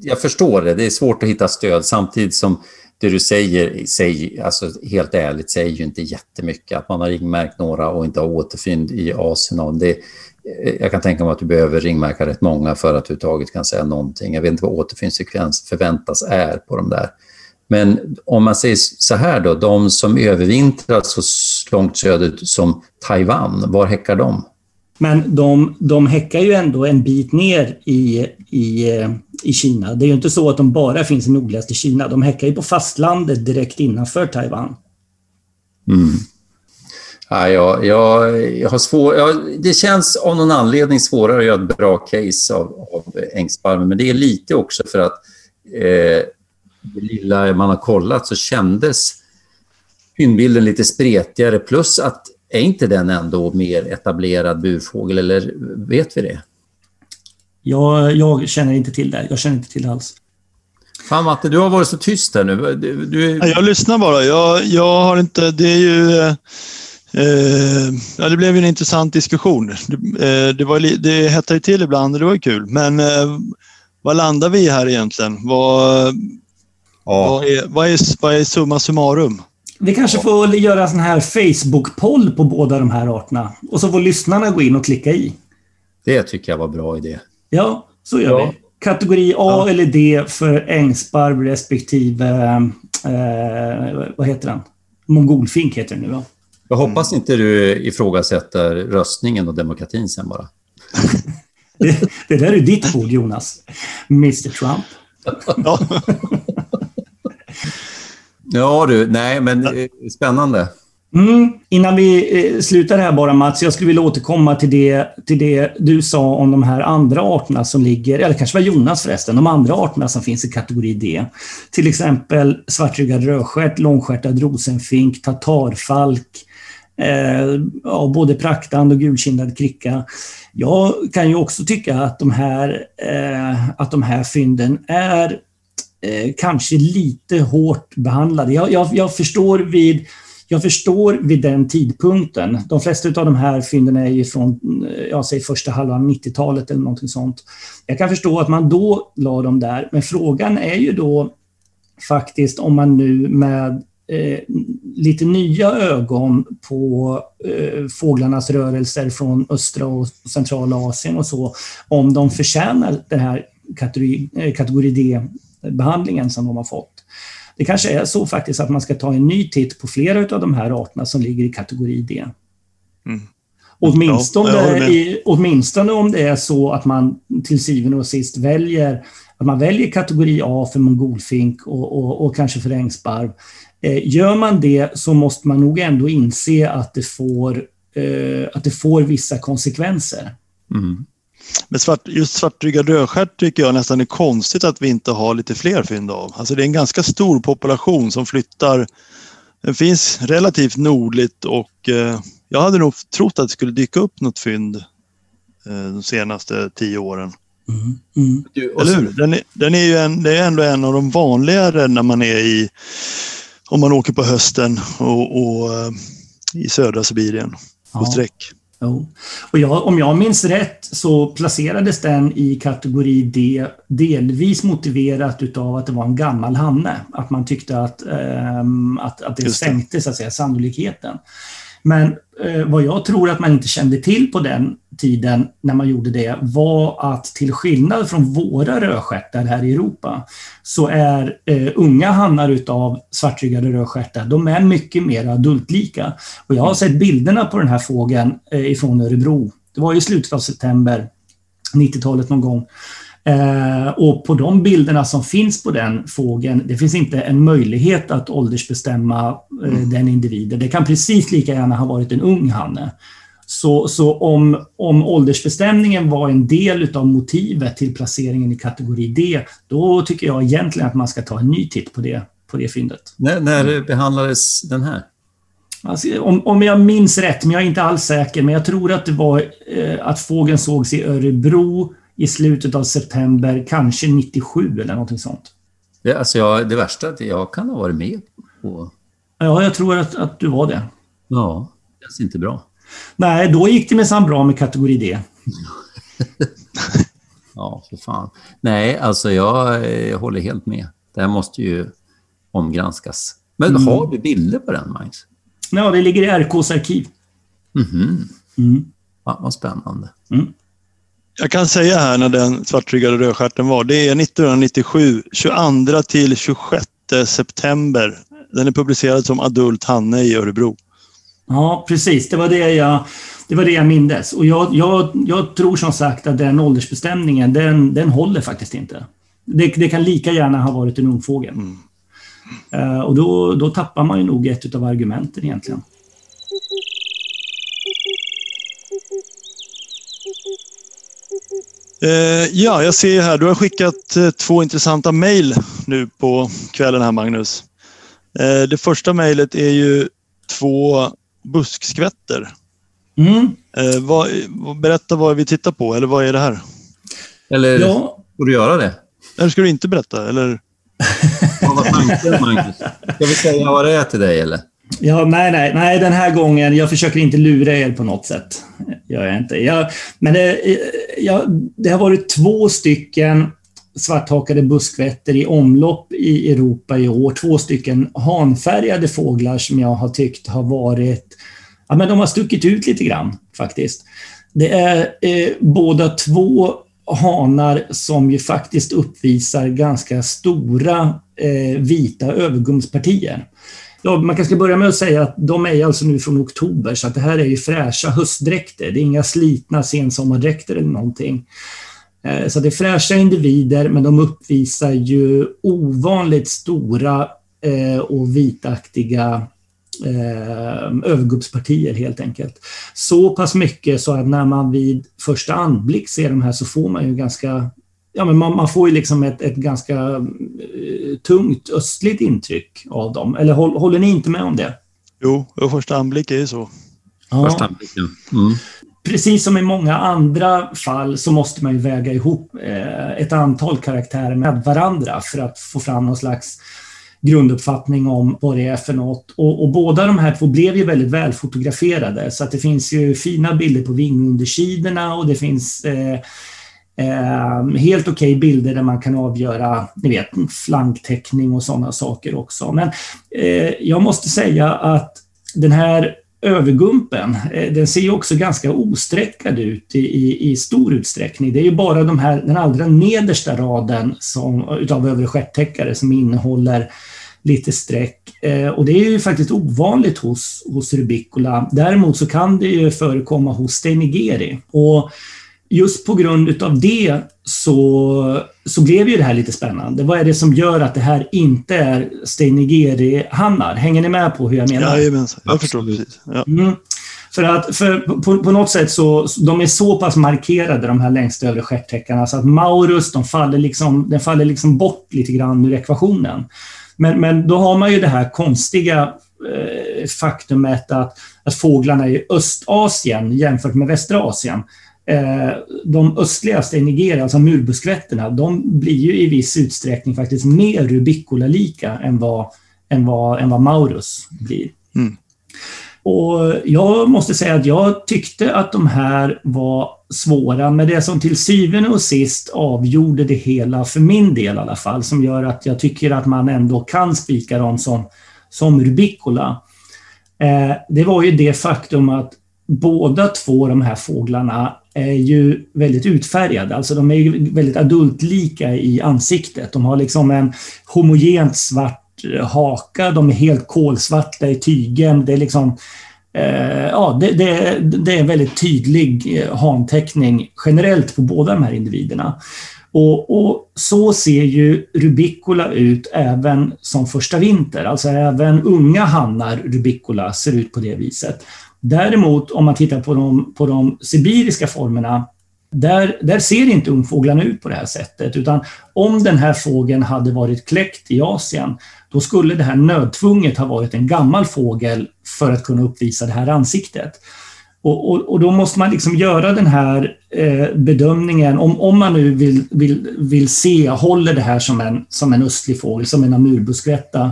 jag förstår det. Det är svårt att hitta stöd samtidigt som det du säger, säger alltså helt ärligt, säger ju inte jättemycket. Att man har ringmärkt några och inte har återfynd i Asien. Det, eh, jag kan tänka mig att du behöver ringmärka rätt många för att du överhuvudtaget kan säga någonting. Jag vet inte vad återfyndsfrekvens förväntas är på de där. Men om man säger så här då, de som övervintrar så långt söderut som Taiwan, var häckar de? Men de, de häckar ju ändå en bit ner i, i, i Kina. Det är ju inte så att de bara finns i nordligaste Kina. De häckar ju på fastlandet direkt innanför Taiwan. Mm. Ja, jag, jag, jag har svår, jag, det känns av någon anledning svårare att göra ett bra case av, av ängsbarmen, men det är lite också för att eh, det lilla man har kollat så kändes fyndbilden lite spretigare, plus att är inte den ändå mer etablerad burfågel, eller vet vi det? Jag, jag känner inte till det. Jag känner inte till det alls. Fan Matte, du har varit så tyst här nu. Du, du... Jag lyssnar bara. Jag, jag har inte... Det är ju... Eh, ja, det blev en intressant diskussion. Det, eh, det, var, det hettade till ibland och det var kul. Men eh, vad landar vi här egentligen? Vad, ja. vad, är, vad, är, vad är summa summarum? Vi kanske får göra en sån här Facebook-poll på båda de här arterna. Och så får lyssnarna gå in och klicka i. Det tycker jag var bra idé. Ja, så gör ja. vi. Kategori A ja. eller D för ängsparv respektive... Eh, vad heter den? Mongolfink heter den nu va? Jag hoppas inte du ifrågasätter röstningen och demokratin sen bara. [laughs] det, det där är ditt bord, Jonas. Mr Trump. [laughs] ja. du, nej men eh, spännande. Mm. Innan vi eh, slutar här bara Mats, jag skulle vilja återkomma till det, till det du sa om de här andra arterna som ligger, eller kanske var Jonas förresten, de andra arterna som finns i kategori D. Till exempel svartryggad rödstjärt, långstjärtad rosenfink, tatarfalk, eh, ja, både praktand och gulkindad kricka. Jag kan ju också tycka att de här, eh, att de här fynden är eh, kanske lite hårt behandlade. Jag, jag, jag förstår vid jag förstår vid den tidpunkten, de flesta av de här fynden är ju från eh, jag säger första halvan 90-talet eller någonting sånt. Jag kan förstå att man då la dem där, men frågan är ju då faktiskt om man nu med eh, lite nya ögon på eh, fåglarnas rörelser från östra och centrala Asien och så, om de förtjänar den här kategori, eh, kategori D-behandlingen som de har fått. Det kanske är så faktiskt att man ska ta en ny titt på flera av de här arterna som ligger i kategori D. Mm. Åtminstone, ja, i, åtminstone om det är så att man till syvende och sist väljer att man väljer kategori A för mongolfink och, och, och kanske för ängsparv. Eh, gör man det så måste man nog ändå inse att det får, eh, att det får vissa konsekvenser. Mm. Men svart, just svartryggad rödstjärt tycker jag nästan är konstigt att vi inte har lite fler fynd av. Alltså det är en ganska stor population som flyttar. Den finns relativt nordligt och eh, jag hade nog trott att det skulle dyka upp något fynd eh, de senaste tio åren. Mm. Mm. Eller hur? Den är, den är ju en, det är ändå en av de vanligare när man är i, om man åker på hösten och, och eh, i södra Sibirien på ja. sträck. Jo. Och jag, om jag minns rätt så placerades den i kategori D delvis motiverat utav att det var en gammal hanne. Att man tyckte att, um, att, att det sänkte så att säga, sannolikheten. Men eh, vad jag tror att man inte kände till på den tiden när man gjorde det var att till skillnad från våra rödstjärtar här i Europa så är eh, unga hannar utav svartryggade rödstjärtar, de är mycket mer adultlika. Och jag har sett bilderna på den här fågeln eh, ifrån Örebro. Det var i slutet av september, 90-talet någon gång. Eh, och på de bilderna som finns på den fågeln, det finns inte en möjlighet att åldersbestämma eh, mm. den individen. Det kan precis lika gärna ha varit en ung hanne. Så, så om, om åldersbestämningen var en del av motivet till placeringen i kategori D, då tycker jag egentligen att man ska ta en ny titt på det, på det fyndet. När, när behandlades den här? Alltså, om, om jag minns rätt, men jag är inte alls säker, men jag tror att det var eh, att fågeln sågs i Örebro i slutet av september, kanske 97 eller någonting sånt. Det, alltså jag, det värsta är att jag kan ha varit med på... Ja, jag tror att, att du var det. Ja, det känns inte bra. Nej, då gick det minsann bra med kategori D. [laughs] ja, för fan. Nej, alltså jag, jag, håller helt med. Det här måste ju omgranskas. Men mm. har du bilder på den, Magnus? Ja, det ligger i RKs arkiv. Mm -hmm. mm. Ja, vad spännande. Mm. Jag kan säga här när den svartryggade rödstjärten var. Det är 1997, 22 till 26 september. Den är publicerad som adult hanne i Örebro. Ja, precis. Det var det jag, det var det jag mindes. Och jag, jag, jag tror som sagt att den åldersbestämningen, den, den håller faktiskt inte. Det, det kan lika gärna ha varit en ungfågel. Mm. Uh, och då, då tappar man ju nog ett av argumenten egentligen. Ja, jag ser här, du har skickat uh, två intressanta mejl nu på kvällen här Magnus. Det första mejlet är ju två buskskvätter. Mm. Vad, berätta vad vi tittar på, eller vad är det här? Eller ja. får du göra det? Eller ska du inte berätta? Eller? [laughs] Vad var tanken, Magnus? Ska vi säga vad det är till dig, eller? Ja, nej, nej, nej, den här gången. Jag försöker inte lura er på något sätt. Gör jag inte. Jag, men det, jag, det har varit två stycken svarthakade buskvätter i omlopp i Europa i år. Två stycken hanfärgade fåglar som jag har tyckt har varit... Ja, men de har stuckit ut lite grann faktiskt. Det är eh, båda två hanar som ju faktiskt uppvisar ganska stora eh, vita övergumspartier. Ja, man kanske ska börja med att säga att de är alltså nu från oktober, så att det här är ju fräscha höstdräkter. Det är inga slitna sensommardräkter eller någonting. Eh, så det är fräscha individer, men de uppvisar ju ovanligt stora eh, och vitaktiga eh, övergubbspartier helt enkelt. Så pass mycket så att när man vid första anblick ser de här så får man ju ganska Ja, men man, man får ju liksom ett, ett ganska eh, tungt östligt intryck av dem. Eller håll, håller ni inte med om det? Jo, första anblick är ju så. Ja. Första anblicken. Mm. Precis som i många andra fall så måste man ju väga ihop eh, ett antal karaktärer med varandra för att få fram någon slags grunduppfattning om vad det är för något. Och, och, båda de här två blev ju väldigt välfotograferade så att det finns ju fina bilder på vingundersidorna och det finns eh, eh, helt okej okay bilder där man kan avgöra ni vet, flanktäckning och sådana saker också. Men eh, jag måste säga att den här övergumpen, eh, den ser ju också ganska osträckad ut i, i, i, stor utsträckning. Det är ju bara de här, den allra nedersta raden som, utav övre stjärttäckare som innehåller lite streck. Eh, och det är ju faktiskt ovanligt hos, hos rubicola. Däremot så kan det ju förekomma hos Steinigeri. Och just på grund utav det så, så blev ju det här lite spännande. Vad är det som gör att det här inte är Steinigeri-hannar? Hänger ni med på hur jag menar? Jajamensan, jag förstår precis. Ja. Mm. För att för på, på, något sätt så de är så pass markerade de här längst övre stjärttäckarna så att Maurus, de faller liksom, den faller liksom bort lite grann ur ekvationen. Men, men då har man ju det här konstiga eh, faktumet att, att fåglarna i Östasien jämfört med västra Asien de östligaste i Nigeria, alltså murbuskvätterna, de blir ju i viss utsträckning faktiskt mer rubicola-lika än vad, än, vad, än vad Maurus blir. Mm. Och jag måste säga att jag tyckte att de här var svåra, men det som till syvende och sist avgjorde det hela, för min del i alla fall, som gör att jag tycker att man ändå kan spika dem som, som rubicola, eh, det var ju det faktum att båda två de här fåglarna är ju väldigt utfärgade. Alltså de är ju väldigt adultlika i ansiktet. De har liksom en homogent svart eh, haka, de är helt kolsvarta i tygen. Det är liksom eh, ja, det, det, det, är en väldigt tydlig eh, hanteckning generellt på båda de här individerna. Och, och, så ser ju rubicola ut även som första vinter. Alltså även unga hannar rubicola ser ut på det viset. Däremot om man tittar på de, på de sibiriska formerna, där, där ser inte ungfåglarna ut på det här sättet. Utan om den här fågeln hade varit kläckt i Asien, då skulle det här nödtvunget ha varit en gammal fågel för att kunna uppvisa det här ansiktet. Och, och, och, då måste man liksom göra den här eh, bedömningen, om, om man nu vill, vill, vill se, håller det här som en, som en östlig fågel, som en amurbuskrätta,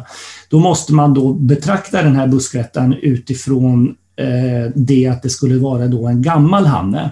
då måste man då betrakta den här buskrättan utifrån Eh, det att det skulle vara då en gammal hanne.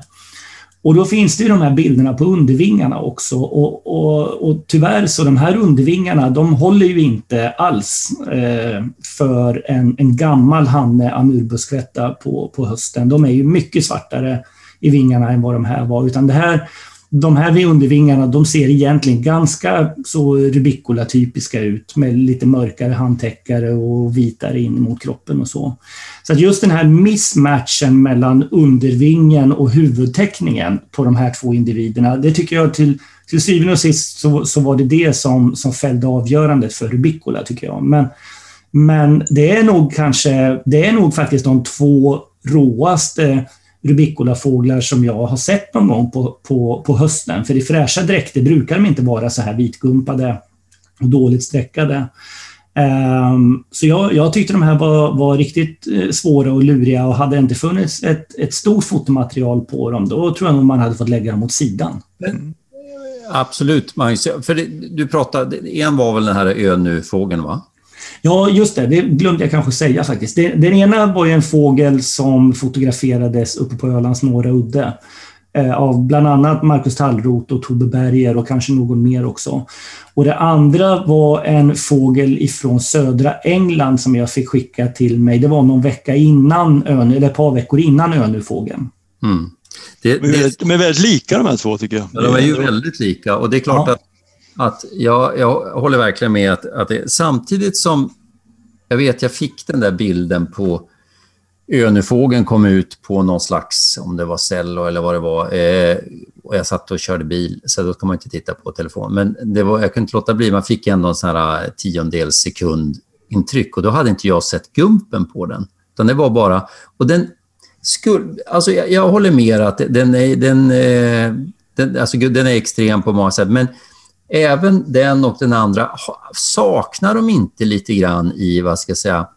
Och då finns det ju de här bilderna på undervingarna också och, och, och tyvärr så de här undervingarna de håller ju inte alls eh, för en, en gammal hanne amurbuskvätta på, på hösten. De är ju mycket svartare i vingarna än vad de här var utan det här de här undervingarna de ser egentligen ganska så Rubicola-typiska ut med lite mörkare handtäckare och vitare in mot kroppen och så. Så att just den här mismatchen mellan undervingen och huvudteckningen på de här två individerna, det tycker jag till, till syvende och sist så, så var det det som, som fällde avgörandet för Rubicola, tycker jag. Men, men det är nog kanske, det är nog faktiskt de två råaste rubicolafåglar som jag har sett någon gång på, på, på hösten. För i fräscha dräkter brukar de inte vara så här vitgumpade och dåligt streckade. Um, så jag, jag, tyckte de här var, var riktigt eh, svåra och luriga och hade det inte funnits ett, ett stort fotomaterial på dem, då tror jag nog man hade fått lägga dem åt sidan. Men, absolut, Magnus. För det, du pratade, en var väl den här önufågeln, va? Ja, just det. Det glömde jag kanske säga faktiskt. Den ena var ju en fågel som fotograferades uppe på Ölands norra udde eh, av bland annat Marcus Tallroth och Tobbe Berger och kanske någon mer också. Och det andra var en fågel ifrån södra England som jag fick skicka till mig. Det var någon vecka innan ön, eller ett par veckor innan önufågeln. Mm. Det, det, de är väldigt lika de här två tycker jag. Ja, de är ju väldigt lika och det är klart ja. att att jag, jag håller verkligen med att, att det, samtidigt som jag vet jag fick den där bilden på Önefågeln kom ut på någon slags, om det var Cello eller vad det var, eh, och jag satt och körde bil, så då kan man inte titta på telefon. Men det var, jag kunde inte låta bli, man fick ändå en sån här eh, tiondels sekund intryck och då hade inte jag sett gumpen på den. Utan det var bara, och den skulle, alltså jag, jag håller med att den är, den, eh, den, alltså den är extrem på många sätt, men även den och den andra, saknar de inte lite grann i, vad ska jag säga,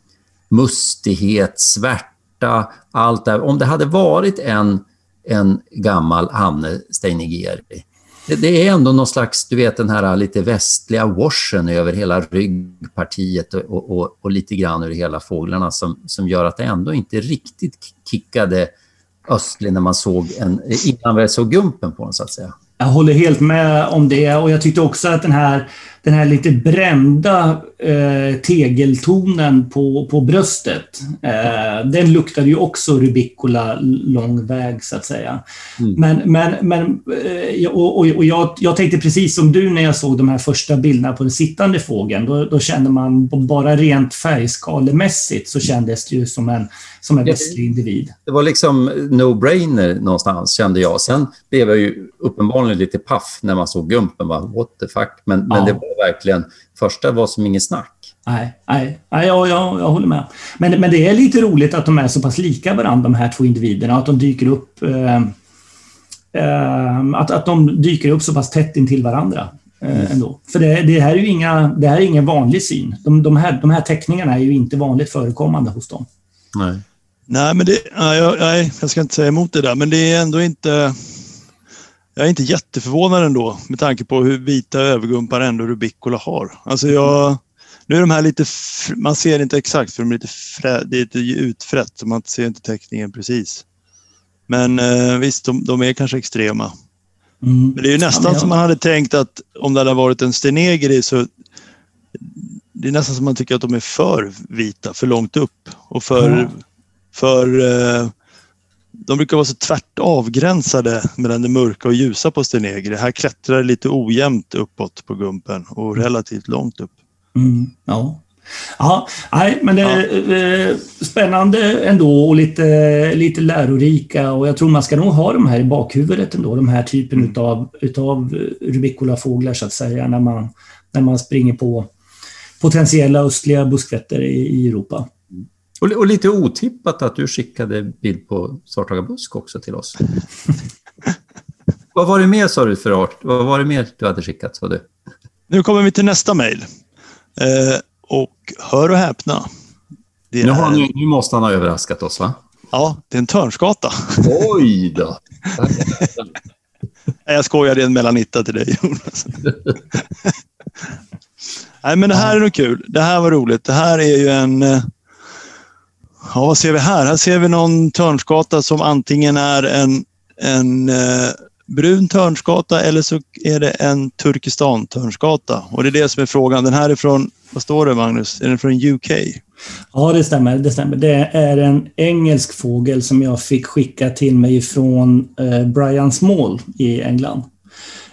mustighet, svärta, allt det Om det hade varit en, en gammal Hanne Steinigeri, det, det, är ändå någon slags, du vet den här lite västliga washen över hela ryggpartiet och, och, och lite grann över hela fåglarna som, som gör att det ändå inte riktigt kickade östlig när man såg en, innan vi såg gumpen på den så att säga. Jag håller helt med om det. Och jag tyckte också att den här, den här lite brända eh, tegeltonen på, på bröstet, eh, den luktade ju också Rubicola lång väg så att säga. Mm. Men, men, men eh, och, och, och jag, jag tänkte precis som du när jag såg de här första bilderna på den sittande fågeln. Då, då kände man bara rent färgskalemässigt så kändes det ju som en, som en västlig individ. Det var liksom no-brainer någonstans kände jag. Sen blev jag ju uppenbarligen lite paff när man såg Gumpen. Bara, What the fuck? Men, ja. men det var verkligen, första var som ingen snack. Nej, nej, nej jag, jag, jag håller med. Men, men det är lite roligt att de är så pass lika varandra, de här två individerna. Att de dyker upp eh, eh, att, att de dyker upp så pass tätt intill varandra. Eh, ändå. För det, det, här är ju inga, det här är ingen vanlig syn. De, de, här, de här teckningarna är ju inte vanligt förekommande hos dem. Nej. Nej, men det, nej, nej, jag ska inte säga emot det där, men det är ändå inte... Jag är inte jätteförvånad ändå med tanke på hur vita övergumpar ändå Rubicola har. Alltså jag, nu är de här lite, man ser inte exakt för de är lite, frä, det är lite utfrätt så man ser inte teckningen precis. Men eh, visst, de, de, är kanske extrema. Mm. Men det är ju nästan ja, ja. som man hade tänkt att om det hade varit en Stenegri så det är nästan som man tycker att de är för vita, för långt upp och för, ja. för eh, de brukar vara så tvärt avgränsade mellan det mörka och ljusa på Stenegri. Här klättrar det lite ojämnt uppåt på gumpen och mm. relativt långt upp. Mm, ja. Ja, nej, men det är ja. Eh, spännande ändå och lite, lite lärorika och jag tror man ska nog ha de här i bakhuvudet ändå, de här typen mm. utav, utav rubicolafåglar så att säga, när man, när man springer på potentiella östliga buskvätter i, i Europa. Och, och, lite otippat att du skickade bild på Svarthaga busk också till oss. [laughs] Vad var det mer sa du för art? Vad var det mer du hade skickat sa du? Nu kommer vi till nästa mejl. Eh, och hör och häpna. nu, är... nu, nu måste han ha överraskat oss va? Ja, det är en törnskata. Oj då! [laughs] jag skojar, det är en melanitta till dig Jonas. [laughs] Nej, men det här är nog kul. Det här var roligt. Det här är ju en... Ja, vad ser vi här? Här ser vi någon törnskata som antingen är en, en eh, brun törnskata eller så är det en Turkestan-törnskata. Och det är det som är frågan. Den här är från, vad står det Magnus? Är den från UK? Ja, det stämmer. Det stämmer. Det är en engelsk fågel som jag fick skicka till mig från eh, Brian Small i England.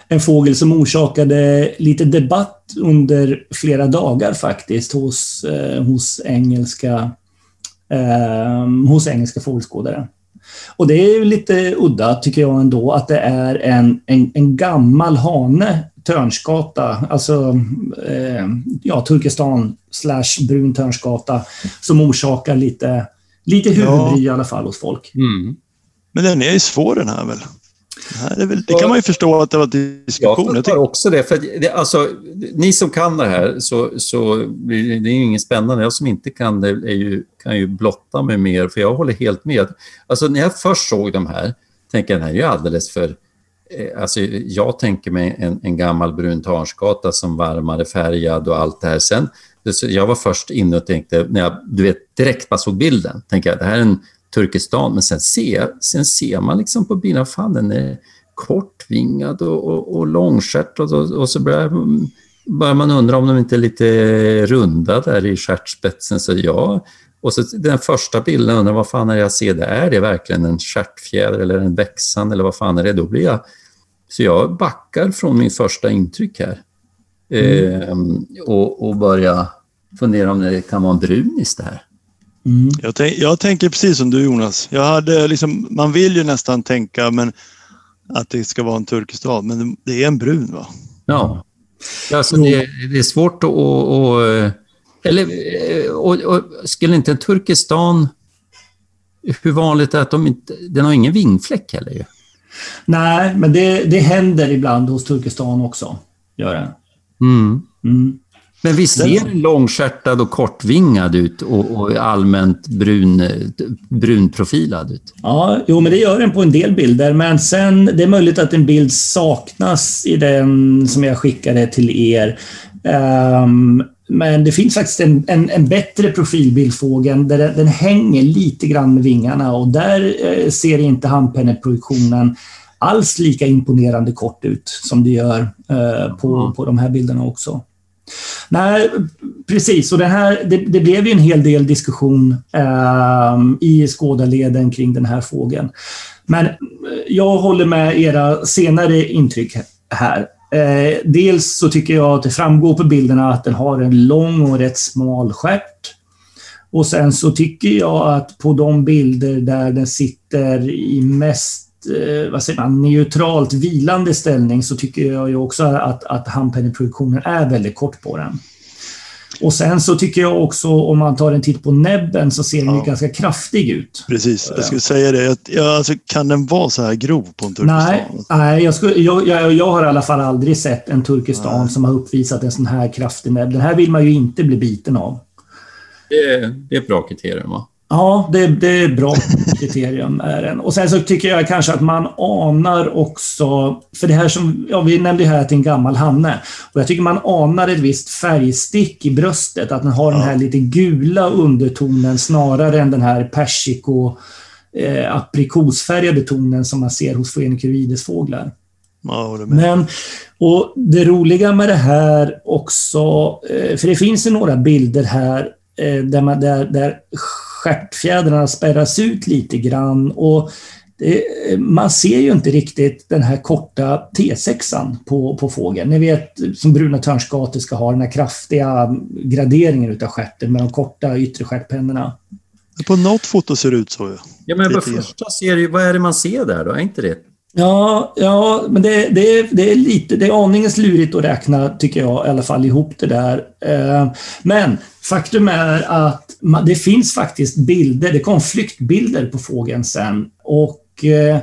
en fågel som orsakade lite debatt under flera dagar faktiskt hos, eh, hos, engelska, eh, hos engelska fågelskådare. Och det är lite udda, tycker jag ändå, att det är en, en, en gammal hane, törnskata, alltså eh, ja, Turkestan slash brun törnskata, som orsakar lite, lite huvudbry ja. i alla fall hos folk. Mm. Men den är ju svår den här väl? Det, väl, det, kan man ju förstå att det var diskussion. Jag fattar också det. För det, alltså, ni som kan det här, så, så det är ju inget spännande. Jag som inte kan det är ju, kan ju blotta mig mer, för jag håller helt med. Alltså, när jag först såg de här, tänkte jag den här är ju alldeles för... Eh, alltså, jag tänker mig en, en gammal brun tarnskata som varmare färgad och allt det här. Sen, jag var först inne och tänkte, när jag du vet, direkt bara såg bilden, tänkte jag det här är en Turkestan. Men sen ser, sen ser man liksom på bina, fan den är kortvingad och, och, och långstjärt och, och, så börjar, börjar man undra om de inte är lite runda där i stjärtspetsen. Så jag, och så den första bilden, undrar vad fan är det jag ser där? Är det verkligen en stjärtfjäder eller en växande eller vad fan är det? Då blir jag... Så jag backar från min första intryck här. Mm. Ehm, och, och börjar fundera om det kan vara en brunis det här. Mm. Jag, tänk, jag, tänker precis som du Jonas. Jag hade liksom, man vill ju nästan tänka men att det ska vara en Turkestan, men det är en brun va? Ja, alltså det, det är svårt att... Och, eller och, och, skulle inte en Turkestan... Hur vanligt är det att de inte... Den har ingen vingfläck heller ju. Nej, men det, det händer ibland hos Turkestan också. Gör det. Mm. Mm. Men visst ser den långskärtad och kortvingad ut och, och allmänt brun, brunprofilad ut? Ja, jo, men det gör den på en del bilder. Men sen, det är möjligt att en bild saknas i den som jag skickade till er. Um, men det finns faktiskt en, en, en bättre profilbild där den, den, hänger lite grann med vingarna och där eh, ser inte handpenneproduktionen alls lika imponerande kort ut som det gör eh, på, mm. på de här bilderna också. Nej, precis. Och det, här, det, det blev ju en hel del diskussion eh, i skådarleden kring den här fågeln. Men jag håller med era senare intryck här. Eh, dels så tycker jag att det framgår på bilderna att den har en lång och rätt smal stjärt. Och sen så tycker jag att på de bilder där den sitter i mest Eh, vad säger man, neutralt vilande ställning så tycker jag ju också att, att handpenningproduktionen är väldigt kort på den. Och sen så tycker jag också, om man tar en titt på näbben, så ser den ja. ganska kraftig ut. Precis, jag skulle säga det. Ja, alltså, kan den vara så här grov på en turkestan? Nej, nej jag, skulle, jag, jag, jag har i alla fall aldrig sett en turkestan nej. som har uppvisat en sån här kraftig näbb. Den här vill man ju inte bli biten av. Det är, det är ett bra kriterium, va? Ja, det, det är bra kriterium. Är den. Och sen så tycker jag kanske att man anar också, för det här som, ja vi nämnde här att det är en gammal hanne. Och jag tycker man anar ett visst färgstick i bröstet, att den har ja. den här lite gula undertonen snarare än den här persiko eh, aprikosfärgade tonen som man ser hos Phoenicurides-fåglar. Ja, Men, och det roliga med det här också, eh, för det finns ju några bilder här eh, där, man, där, där stjärtfjädrarna spärras ut lite grann och det, man ser ju inte riktigt den här korta T6an på, på fågeln. Ni vet som bruna törnskator ska ha den här kraftiga graderingen utav stjärten med de korta yttre stjärtpennorna. På något foto ser det ut så. Ja, men på första ser vad är det man ser där då? Är inte det Ja, ja men det, det, det, är lite, det är aningens lurigt att räkna, tycker jag, i alla fall ihop det där. Eh, men faktum är att det finns faktiskt bilder, det kom flyktbilder på fågeln sen och eh,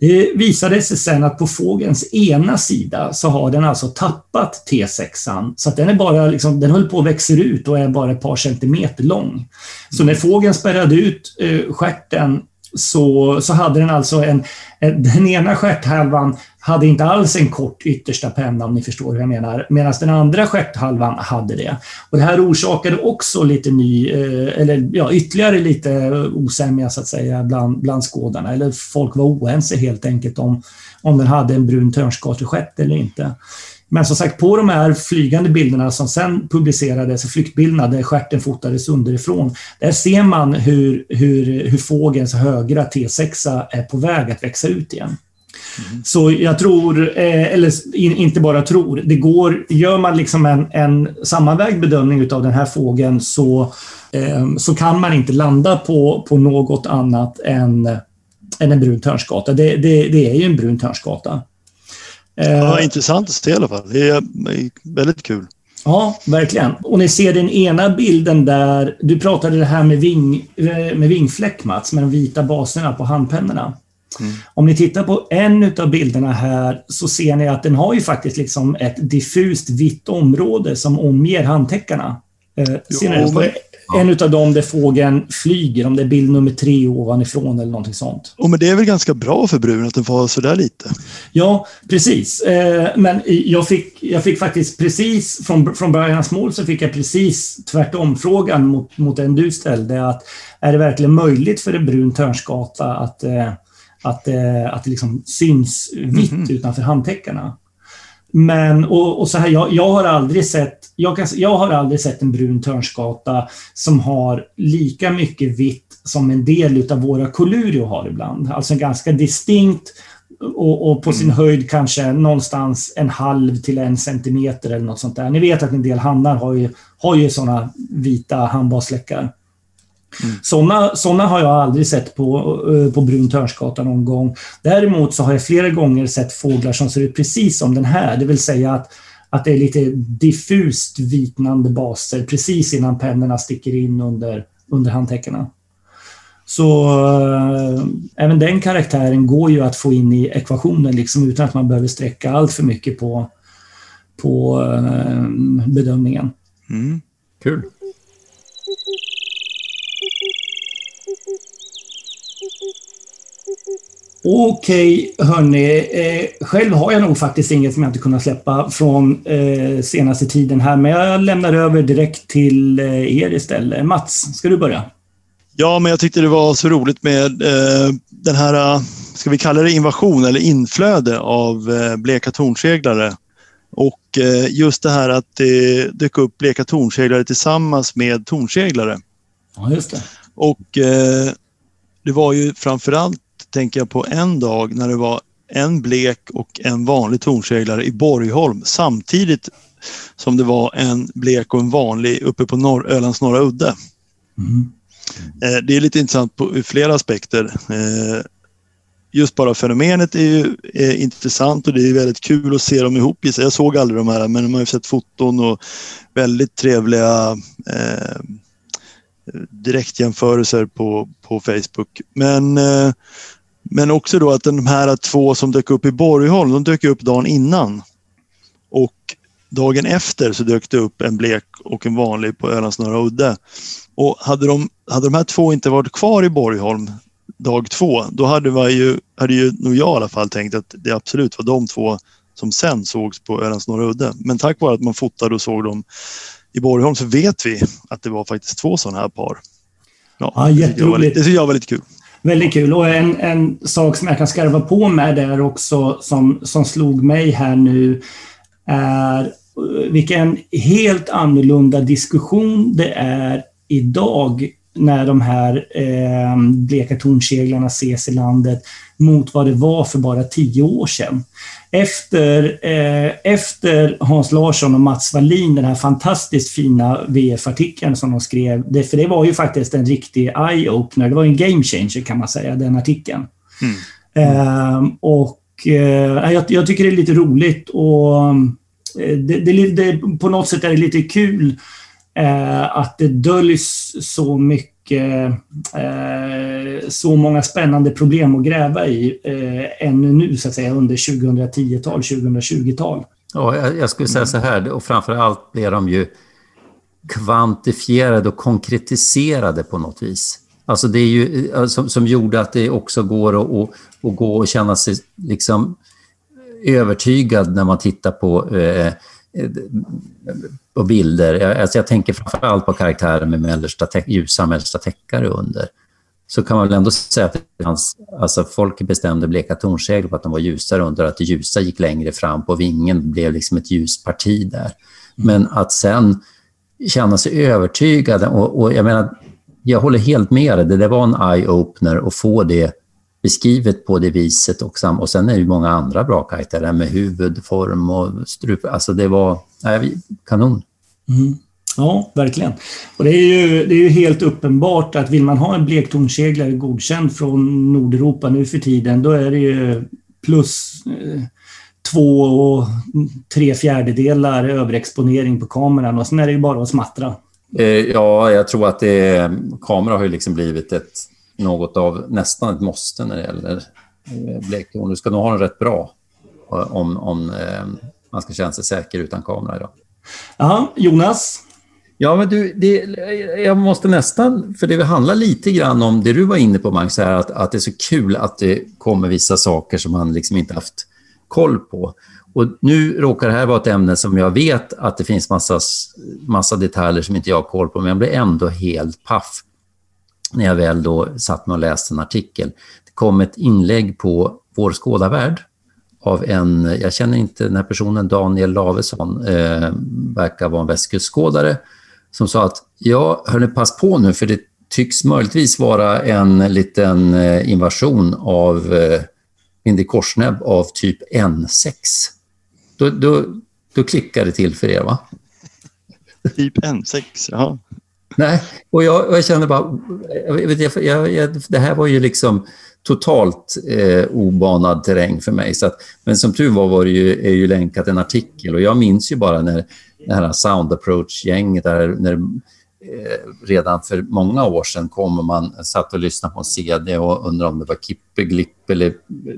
det visade sig sen att på fågelns ena sida så har den alltså tappat T6an. Så att den är bara liksom, den håller på att växa ut och är bara ett par centimeter lång. Så när fågeln spärrade ut eh, skärten så, så hade den alltså en, den ena stjärthalvan hade inte alls en kort yttersta penna om ni förstår hur jag menar, medan den andra stjärthalvan hade det. Och det här orsakade också lite ny, eh, eller ja, ytterligare lite osämja så att säga bland, bland skådarna, eller folk var oense helt enkelt om, om den hade en brun törnskatestjärt eller inte. Men som sagt, på de här flygande bilderna som sen publicerades, flyktbilderna där stjärten fotades underifrån, där ser man hur, hur, hur fågelns högra T6 är på väg att växa ut igen. Mm. Så jag tror, eh, eller inte bara tror, det går, gör man liksom en, en sammanvägd bedömning av den här fågeln så, eh, så kan man inte landa på, på något annat än, än en brun törnsgata. Det, det, det är ju en brun törnsgata. Ja, intressant att se i alla fall. Det är väldigt kul. Ja, verkligen. Och ni ser den ena bilden där, du pratade det här med, ving, med vingfläck Mats, med de vita baserna på handpennorna. Mm. Om ni tittar på en av bilderna här så ser ni att den har ju faktiskt liksom ett diffust vitt område som omger handtäckarna. Eh, ser ni på en av dem där fågeln flyger, om det är bild nummer tre ovanifrån eller någonting sånt. Och men det är väl ganska bra för brun att den får sådär lite? Ja, precis. Eh, men jag fick, jag fick faktiskt precis, från, från Brians mål så fick jag precis tvärtom frågan mot, mot den du ställde. Att är det verkligen möjligt för en brun törnskata att eh, att, eh, att det liksom syns vitt mm -hmm. utanför handtäckarna. Men, och, och, så här, jag, jag, har aldrig sett, jag, kan, jag har aldrig sett en brun törnskata som har lika mycket vitt som en del av våra Colurio har ibland. Alltså ganska distinkt och, och på sin mm. höjd kanske någonstans en halv till en centimeter eller något sånt där. Ni vet att en del hannar har ju, har ju sådana vita handbadsfläckar. Mm. Sådana såna har jag aldrig sett på, eh, på Bruntörnsgatan någon gång. Däremot så har jag flera gånger sett fåglar som ser ut precis som den här, det vill säga att, att det är lite diffust vitnande baser precis innan pennorna sticker in under, under handtäckena. Så äh, även den karaktären går ju att få in i ekvationen liksom, utan att man behöver sträcka allt för mycket på, på äh, bedömningen. Mm. Kul. Okej, okay, hörni. Eh, själv har jag nog faktiskt inget som jag inte kunnat släppa från eh, senaste tiden här, men jag lämnar över direkt till eh, er istället. Mats, ska du börja? Ja, men jag tyckte det var så roligt med eh, den här, ska vi kalla det invasion eller inflöde av eh, bleka tornseglare. Och eh, just det här att det dök upp bleka tornseglare tillsammans med tornseglare. Ja, just det. Och eh, det var ju framförallt, tänker jag på en dag när det var en blek och en vanlig tornseglare i Borgholm samtidigt som det var en blek och en vanlig uppe på norr, Ölands norra udde. Mm. Eh, det är lite intressant på flera aspekter. Eh, just bara fenomenet är ju är intressant och det är väldigt kul att se dem ihop. Jag såg aldrig de här men man har ju sett foton och väldigt trevliga eh, direktjämförelser på, på Facebook. Men, eh, men också då att de här två som dök upp i Borgholm, de dök upp dagen innan. Och dagen efter så dök det upp en blek och en vanlig på Ölands norra udde. Och hade de, hade de här två inte varit kvar i Borgholm dag två, då hade, man ju, hade ju nog jag i alla fall tänkt att det absolut var de två som sen sågs på Ölands norra udde. Men tack vare att man fotade och såg dem i Borgholm så vet vi att det var faktiskt två sådana här par. Ja, ja jätteroligt. Det tycker jag var lite kul. Väldigt kul. Och en, en sak som jag kan skarva på med där också som, som slog mig här nu är eh, vilken helt annorlunda diskussion det är idag när de här eh, bleka tornseglarna ses i landet mot vad det var för bara tio år sedan. Efter, eh, efter Hans Larsson och Mats Wallin, den här fantastiskt fina VF-artikeln som de skrev, det, för det var ju faktiskt en riktig eye-opener, det var en game changer kan man säga, den artikeln. Mm. Eh, och eh, jag, jag, tycker det är lite roligt och eh, det, det, det, på något sätt är det lite kul eh, att det döljs så mycket eh, så många spännande problem att gräva i eh, ännu nu, så att säga, under 2010-tal, 2020-tal. Ja, jag skulle säga så här, och framför allt blir de ju kvantifierade och konkretiserade på något vis. Alltså det är ju eh, som, som gjorde att det också går att, att, att gå och känna sig liksom övertygad när man tittar på eh, på bilder. Alltså jag tänker framförallt på karaktären med mellersta, ljusa mellersta täckare under. Så kan man väl ändå säga att det fanns, alltså folk bestämde bleka tornsegel på att de var ljusare under, att det ljusa gick längre fram på vingen, blev liksom ett ljusparti där. Men att sen känna sig övertygad och, och jag menar, jag håller helt med dig, det där var en eye-opener att få det beskrivet på det viset. Och, sam, och sen är det ju många andra bra karaktärer med huvudform och strup. Alltså det var nej, kanon. Mm. Ja, verkligen. Och det är, ju, det är ju helt uppenbart att vill man ha en blektonseglare godkänd från Nordeuropa nu för tiden, då är det ju plus eh, två och tre fjärdedelar överexponering på kameran och sen är det ju bara att smattra. Eh, ja, jag tror att det, kamera har ju liksom blivit ett, något av nästan ett måste när det gäller eh, blekton. Du ska nog ha den rätt bra om, om man ska känna sig säker utan kamera idag. Ja, Jonas? Ja, men du, det, jag måste nästan, för det handlar lite grann om det du var inne på Magnus, här, att, att det är så kul att det kommer vissa saker som man liksom inte haft koll på. Och nu råkar det här vara ett ämne som jag vet att det finns massa, massa detaljer som inte jag har koll på, men jag blir ändå helt paff när jag väl då satt mig och läste en artikel. Det kom ett inlägg på Vår skådarvärld av en, jag känner inte den här personen, Daniel Lavesson, eh, verkar vara en västkustskådare, som sa att ja, hörni, pass på nu för det tycks möjligtvis vara en liten eh, invasion av eh, Mindy Korsnäbb av typ N6. Då, då, då klickar det till för er, va? Typ N6, ja. Nej, och jag, och jag kände bara... Jag, jag, jag, det här var ju liksom totalt eh, obanad terräng för mig. Så att, men som tur var var det ju, är ju länkat en artikel och jag minns ju bara när det här Sound Approach-gänget när eh, redan för många år sedan kom och man satt och lyssnade på en CD och undrade om det var Kippe, Glipp eller,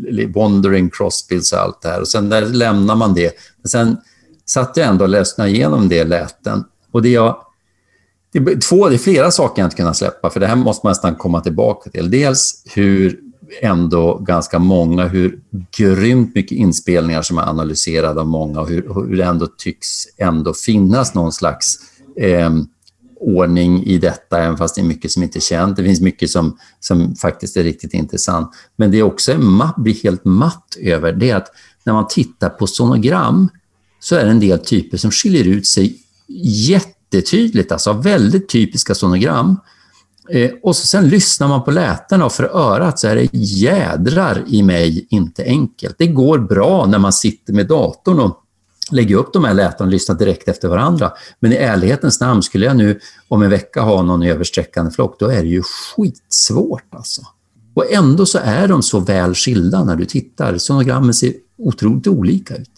eller Wandering Crossbills och allt det här. Och sen där lämnar man det. Men sen satt jag ändå och lyssnade igenom det läten. Och det jag... Det är, två, det är flera saker jag inte kunnat släppa, för det här måste man nästan komma tillbaka till. Dels hur ändå ganska många, hur grymt mycket inspelningar som är analyserade av många och hur, hur det ändå tycks ändå finnas någon slags eh, ordning i detta, även fast det är mycket som inte är känt. Det finns mycket som, som faktiskt är riktigt intressant. Men det är också matt, blir helt matt över, det är att när man tittar på sonogram så är det en del typer som skiljer ut sig jättetydligt, alltså väldigt typiska sonogram. Eh, och så sen lyssnar man på lätena och för örat så är det jädrar i mig inte enkelt. Det går bra när man sitter med datorn och lägger upp de här lätena och lyssnar direkt efter varandra. Men i ärlighetens namn, skulle jag nu om en vecka ha någon översträckande flock, då är det ju skitsvårt alltså. Och ändå så är de så väl skilda när du tittar. Sonogrammen ser otroligt olika ut.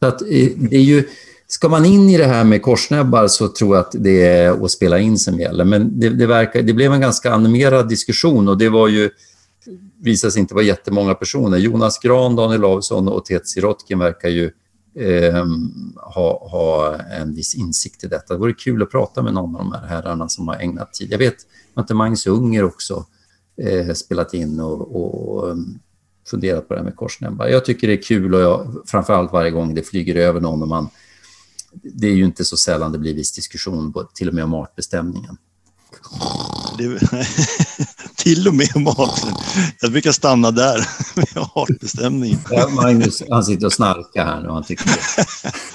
Så att, eh, det är ju Ska man in i det här med korsnäbbar så tror jag att det är att spela in som gäller. Men det, det, verkar, det blev en ganska animerad diskussion och det var ju visade sig inte vara jättemånga personer. Jonas Gran, Daniel Lavsson och Tetsi Rotkin verkar ju eh, ha, ha en viss insikt i detta. Det vore kul att prata med någon av de här herrarna som har ägnat tid. Jag vet att Magnus Unger också eh, spelat in och, och ehm, funderat på det här med korsnäbbar. Jag tycker det är kul och jag, framförallt varje gång det flyger över någon och man det är ju inte så sällan det blir viss diskussion, till och med om artbestämningen. Det, [laughs] till och med om arten. Jag brukar stanna där [laughs] med artbestämningen. Ja, Magnus han sitter och snarkar här nu. Han tycker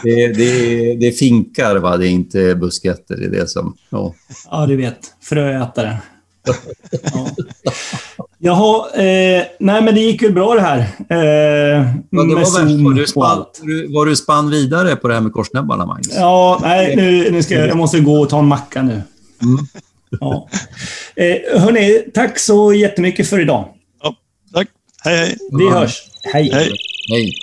det, det, det, är finkar, va? det är inte busketter. Det är det som... Ja, ja du vet. Fröätare. Ja. Jaha, eh, nej men det gick ju bra det här. Eh, ja, det var, var, du spann, var du spann vidare på det här med korsnäbbarna, Magnus? Ja, nej, nu, nu ska jag, jag måste gå och ta en macka nu. Mm. Ja. Eh, hörni, tack så jättemycket för idag. Ja, tack. Hej, hej. Vi hörs. Hej. hej. hej.